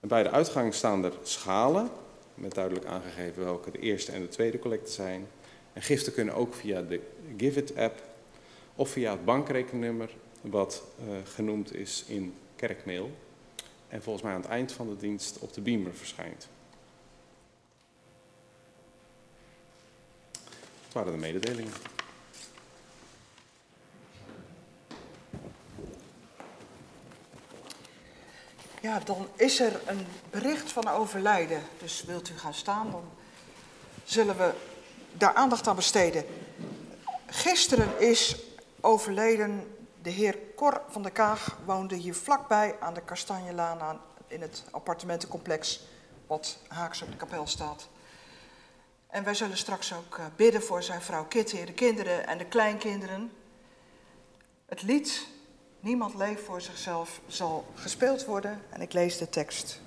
En bij de uitgang staan er schalen, met duidelijk aangegeven welke de eerste en de tweede collecte zijn. En giften kunnen ook via de Give It app of via het bankrekeningnummer wat eh, genoemd is in kerkmail. En volgens mij aan het eind van de dienst op de beamer verschijnt. Waren de mededelingen. Ja, dan is er een bericht van overlijden. Dus wilt u gaan staan, dan zullen we daar aandacht aan besteden. Gisteren is overleden de heer Cor van der Kaag, woonde hier vlakbij aan de Kastanjelaan aan, in het appartementencomplex wat haaks op de kapel staat. En wij zullen straks ook eh, bidden voor zijn vrouw Kitty de kinderen en de kleinkinderen. Het lied Niemand leeft voor zichzelf zal gespeeld worden en ik lees de tekst.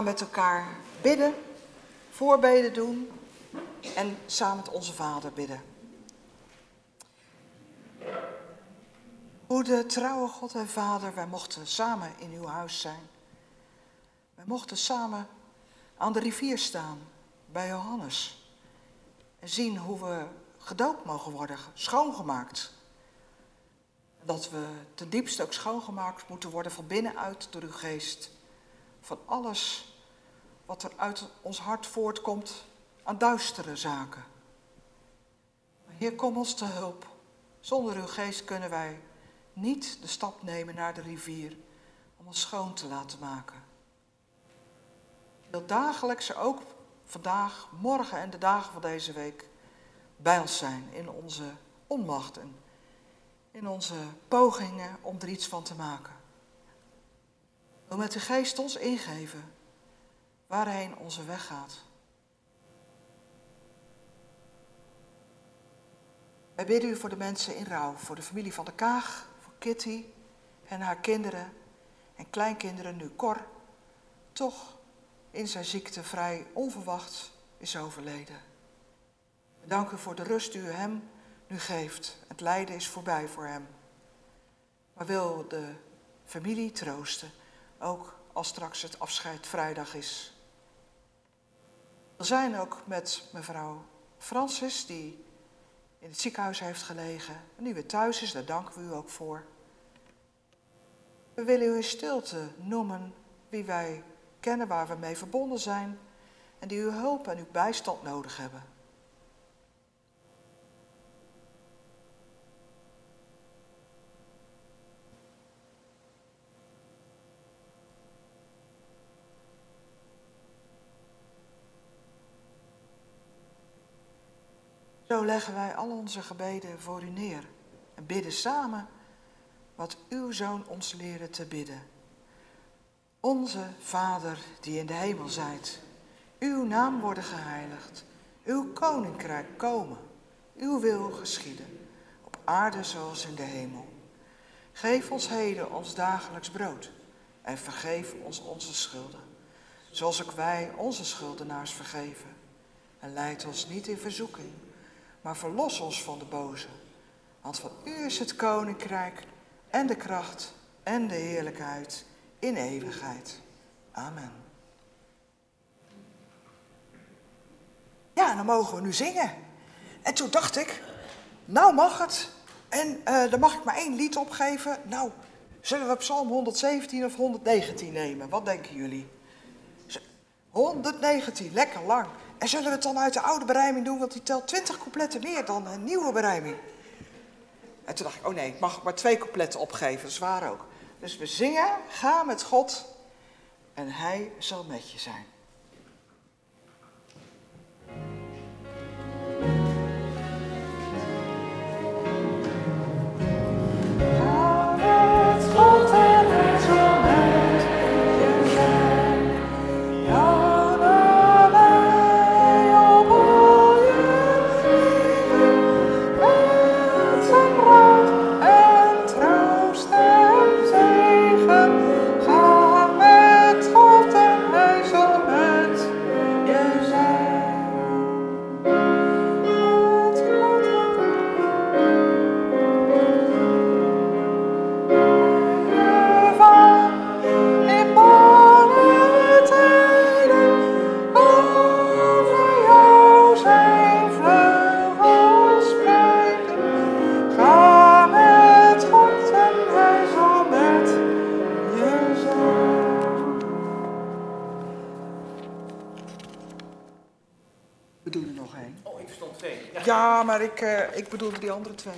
Gaan met elkaar bidden, voorbeden doen en samen met onze Vader bidden. Goede, trouwe God en Vader, wij mochten samen in uw huis zijn. Wij mochten samen aan de rivier staan bij Johannes en zien hoe we gedoopt mogen worden, schoongemaakt. Dat we ten diepste ook schoongemaakt moeten worden van binnenuit door uw geest van alles wat er uit ons hart voortkomt aan duistere zaken. Heer, kom ons te hulp. Zonder uw geest kunnen wij niet de stap nemen naar de rivier om ons schoon te laten maken. Wil dagelijks ook vandaag, morgen en de dagen van deze week bij ons zijn in onze onmacht en in onze pogingen om er iets van te maken. Wil met de geest ons ingeven waarheen onze weg gaat. Wij bidden u voor de mensen in rouw, voor de familie van de Kaag, voor Kitty en haar kinderen en kleinkinderen, nu Cor, toch in zijn ziekte vrij onverwacht is overleden. We danken u voor de rust die u hem nu geeft. Het lijden is voorbij voor hem. Maar wil de familie troosten, ook als straks het afscheid vrijdag is. Zijn ook met mevrouw Francis, die in het ziekenhuis heeft gelegen en weer thuis is, daar danken we u ook voor. We willen u in stilte noemen wie wij kennen waar we mee verbonden zijn en die uw hulp en uw bijstand nodig hebben. Zo leggen wij al onze gebeden voor u neer en bidden samen wat uw zoon ons leerde te bidden. Onze Vader die in de hemel zijt, uw naam worden geheiligd, uw koninkrijk komen, uw wil geschieden, op aarde zoals in de hemel. Geef ons heden ons dagelijks brood en vergeef ons onze schulden, zoals ook wij onze schuldenaars vergeven. En leid ons niet in verzoeking, maar verlos ons van de boze. Want van u is het koninkrijk en de kracht en de heerlijkheid in eeuwigheid. Amen. Ja, dan mogen we nu zingen. En toen dacht ik, nou mag het. En eh, dan mag ik maar één lied opgeven. Nou, zullen we Psalm 117 of 119 nemen? Wat denken jullie? Z- 119, lekker lang. En zullen we het dan uit de oude berijming doen, want die telt 20 coupletten meer dan een nieuwe berijming. En toen dacht ik, oh nee, ik mag maar twee coupletten opgeven, dat is waar ook. Dus we zingen, ga met God en hij zal met je zijn. Ik, eh, ik bedoelde die andere twee.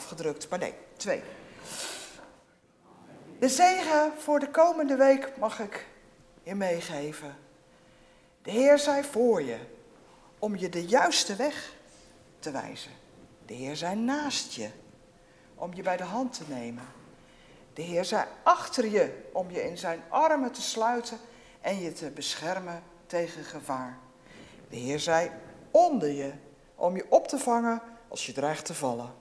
Afgedrukt, maar nee, twee. De zegen voor de komende week mag ik je meegeven. De Heer zij voor je, om je de juiste weg te wijzen. De Heer zij naast je, om je bij de hand te nemen. De Heer zij achter je, om je in zijn armen te sluiten en je te beschermen tegen gevaar. De Heer zij onder je, om je op te vangen als je dreigt te vallen.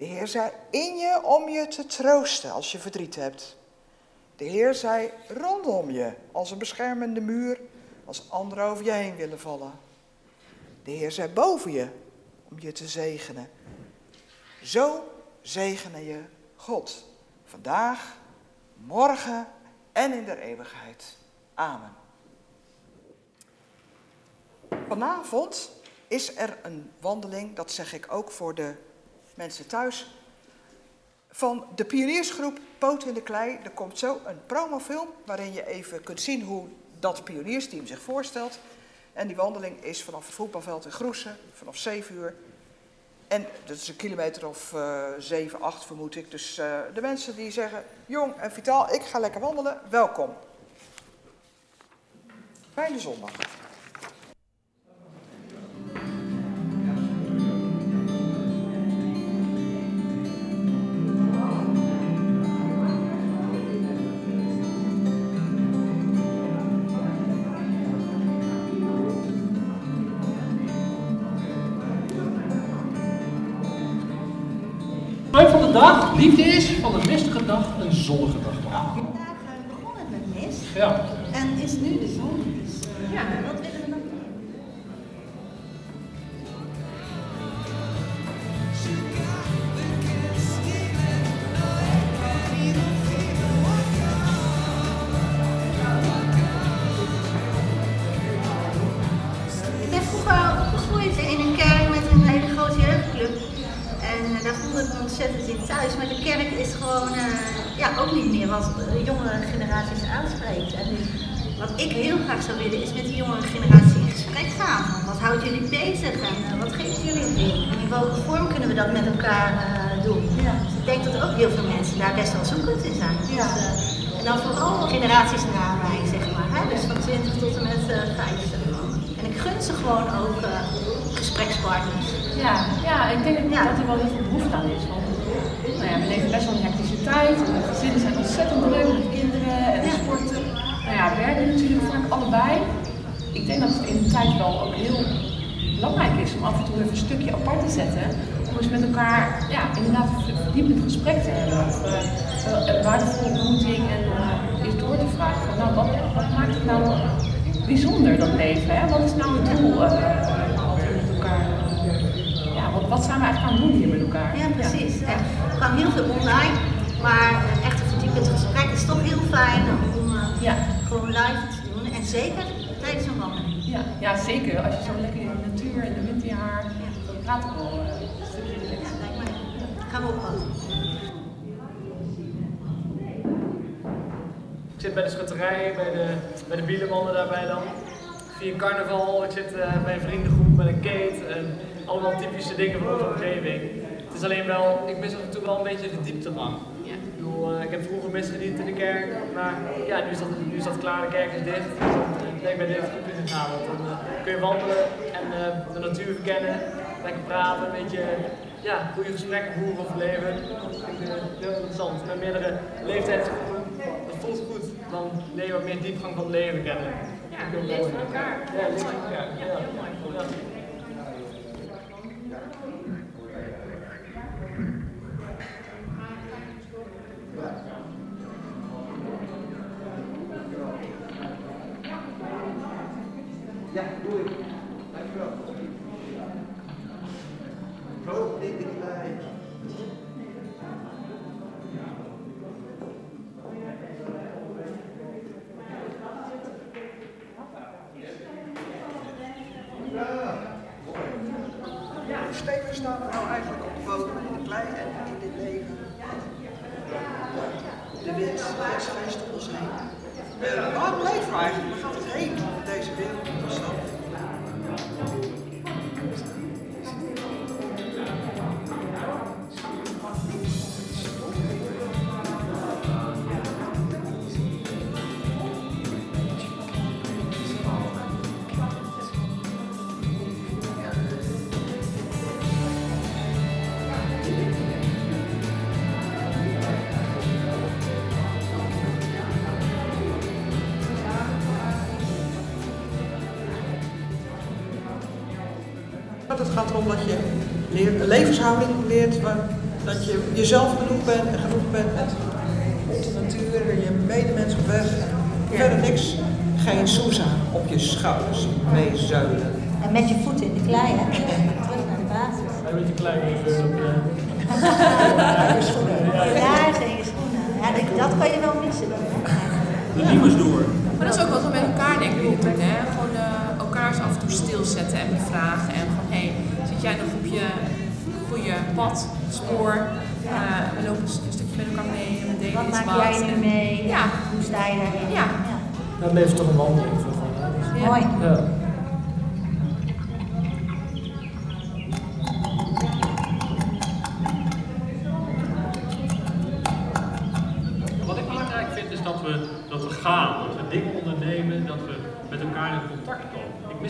De Heer zij in je om je te troosten als je verdriet hebt. De Heer zij rondom je als een beschermende muur als anderen over je heen willen vallen. De Heer zij boven je om je te zegenen. Zo zegene je God. Vandaag, morgen en in der eeuwigheid. Amen. Vanavond is er een wandeling, dat zeg ik ook voor de mensen thuis, van de pioniersgroep Poot in de Klei. Er komt zo een promofilm waarin je even kunt zien hoe dat pioniersteam zich voorstelt. En die wandeling is vanaf het voetbalveld in Groesen, vanaf 7 uur. En dat is een kilometer of eh 7, 8 vermoed ik. Dus eh, de mensen die zeggen, jong en vitaal, ik ga lekker wandelen, welkom. Fijne zondag. Zonnige dag. Vandaag eh, begon het met mist Ja. en is nu de zon. Dus eh, ja, wel ook heel belangrijk is om af en toe even een stukje apart te zetten. Om eens met elkaar ja, inderdaad een verdiepend gesprek te hebben. Of eh, een waardevolle ontmoeting en eh, eens door te vragen van nou, wat, wat maakt het nou bijzonder dat leven? Hè? Wat is nou het doel eh, wat we met elkaar ja, wat, wat zijn we eigenlijk aan het doen hier met elkaar? Ja, precies. En er kan heel veel online, maar echt een verdiepend gesprek is toch heel fijn om eh, Ja, gewoon live te doen. En zeker. Ja, ja, zeker. Als je zo lekker in de natuur, in de winterjaar, dan praat ik wel eh, een stukje Ja, relaxed. lijkt mij. Gaan we oppassen. Ik zit bij de schutterij, bij de, bij de bielenmannen daarbij dan. Vier carnaval, ik zit eh, bij een vriendengroep met een kate en allemaal typische dingen van onze omgeving. Het is alleen wel, ik mis af en toe wel een beetje de dieptegang. Ik, bedoel, eh, ik heb vroeger misgediend in de kerk, maar ja, nu is dat, nu is dat klaar, de kerk is dicht. Dus eh, ben ik bij dit groep gegaan, want dan eh, kun je wandelen en eh, de natuur verkennen, lekker praten, een beetje ja, goede gesprekken voeren over het leven. Dat vind ik heel interessant. Met meerdere leeftijdsgroepen, dat voelt goed. Dan leer je wat meer diepgang van het leven kennen. Ja, leeft voor elkaar. Ja, van elkaar. Ja, heel mooi. Ja, Het gaat erom dat je leert, een levenshouding leert, waar, dat je jezelf genoeg bent en genoeg bent met de natuur, je medemens op weg. Verder niks, geen soesa op je schouders meezeulen. En met je voeten in de klei, hè? Terug naar de basis. Een beetje klein even op. Ja, je schoenen. Ja, dat, dat kan je wel missen dan, hè? De door. Maar dat is ook wat we met elkaar denk ik moeten doen. Hè? Stilzetten en bevragen. En van, hé, hey, zit jij nog op je goede pad, spoor? Eh, we lopen een stukje met elkaar mee en we delen Wat iets maak wat. jij nu mee? Ja. Hoe sta je daarin? Ja. Dan leven toch een wandeling voor gewoon. hè? Ja. Mooi. Ja.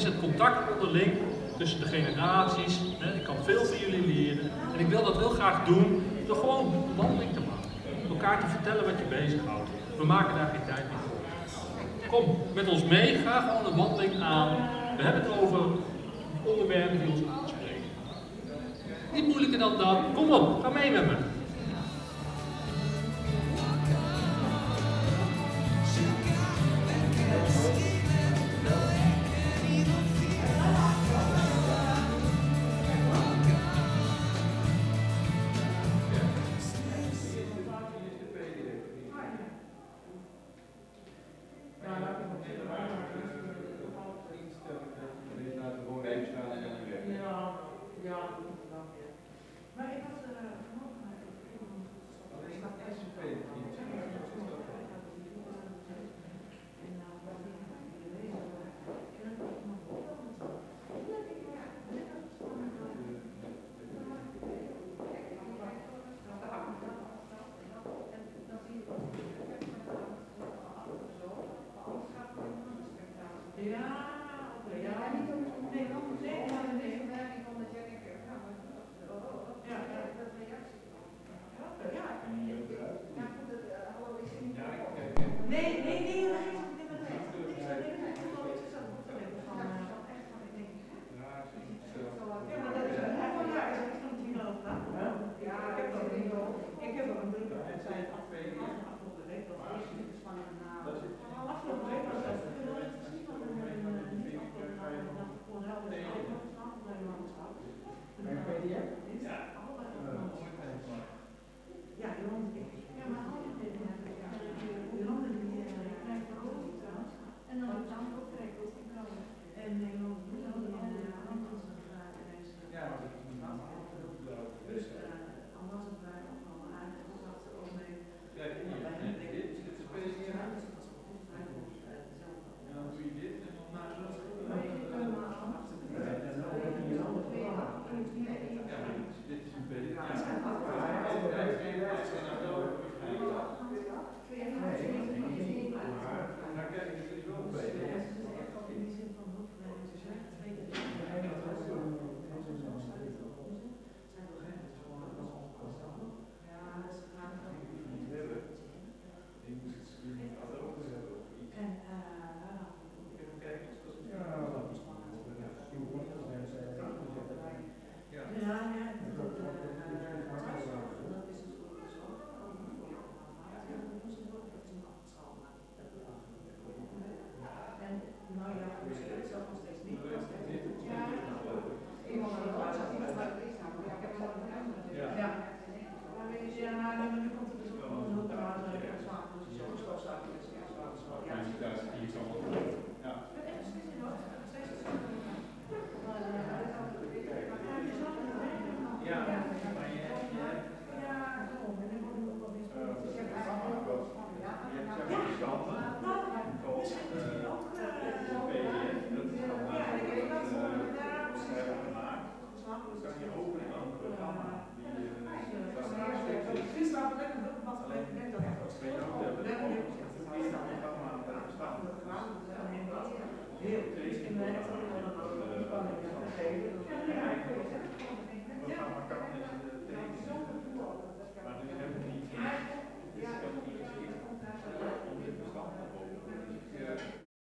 Mis het contact onderling tussen de generaties. Hè. Ik kan veel van jullie leren. En ik wil dat heel graag doen door gewoon een wandeling te maken. Elkaar te vertellen wat je bezighoudt. We maken daar geen tijd meer voor. Kom met ons mee, ga gewoon een wandeling aan. We hebben het over onderwerpen die ons aanspreken. Niet moeilijker dan dat. Kom op, ga mee met me.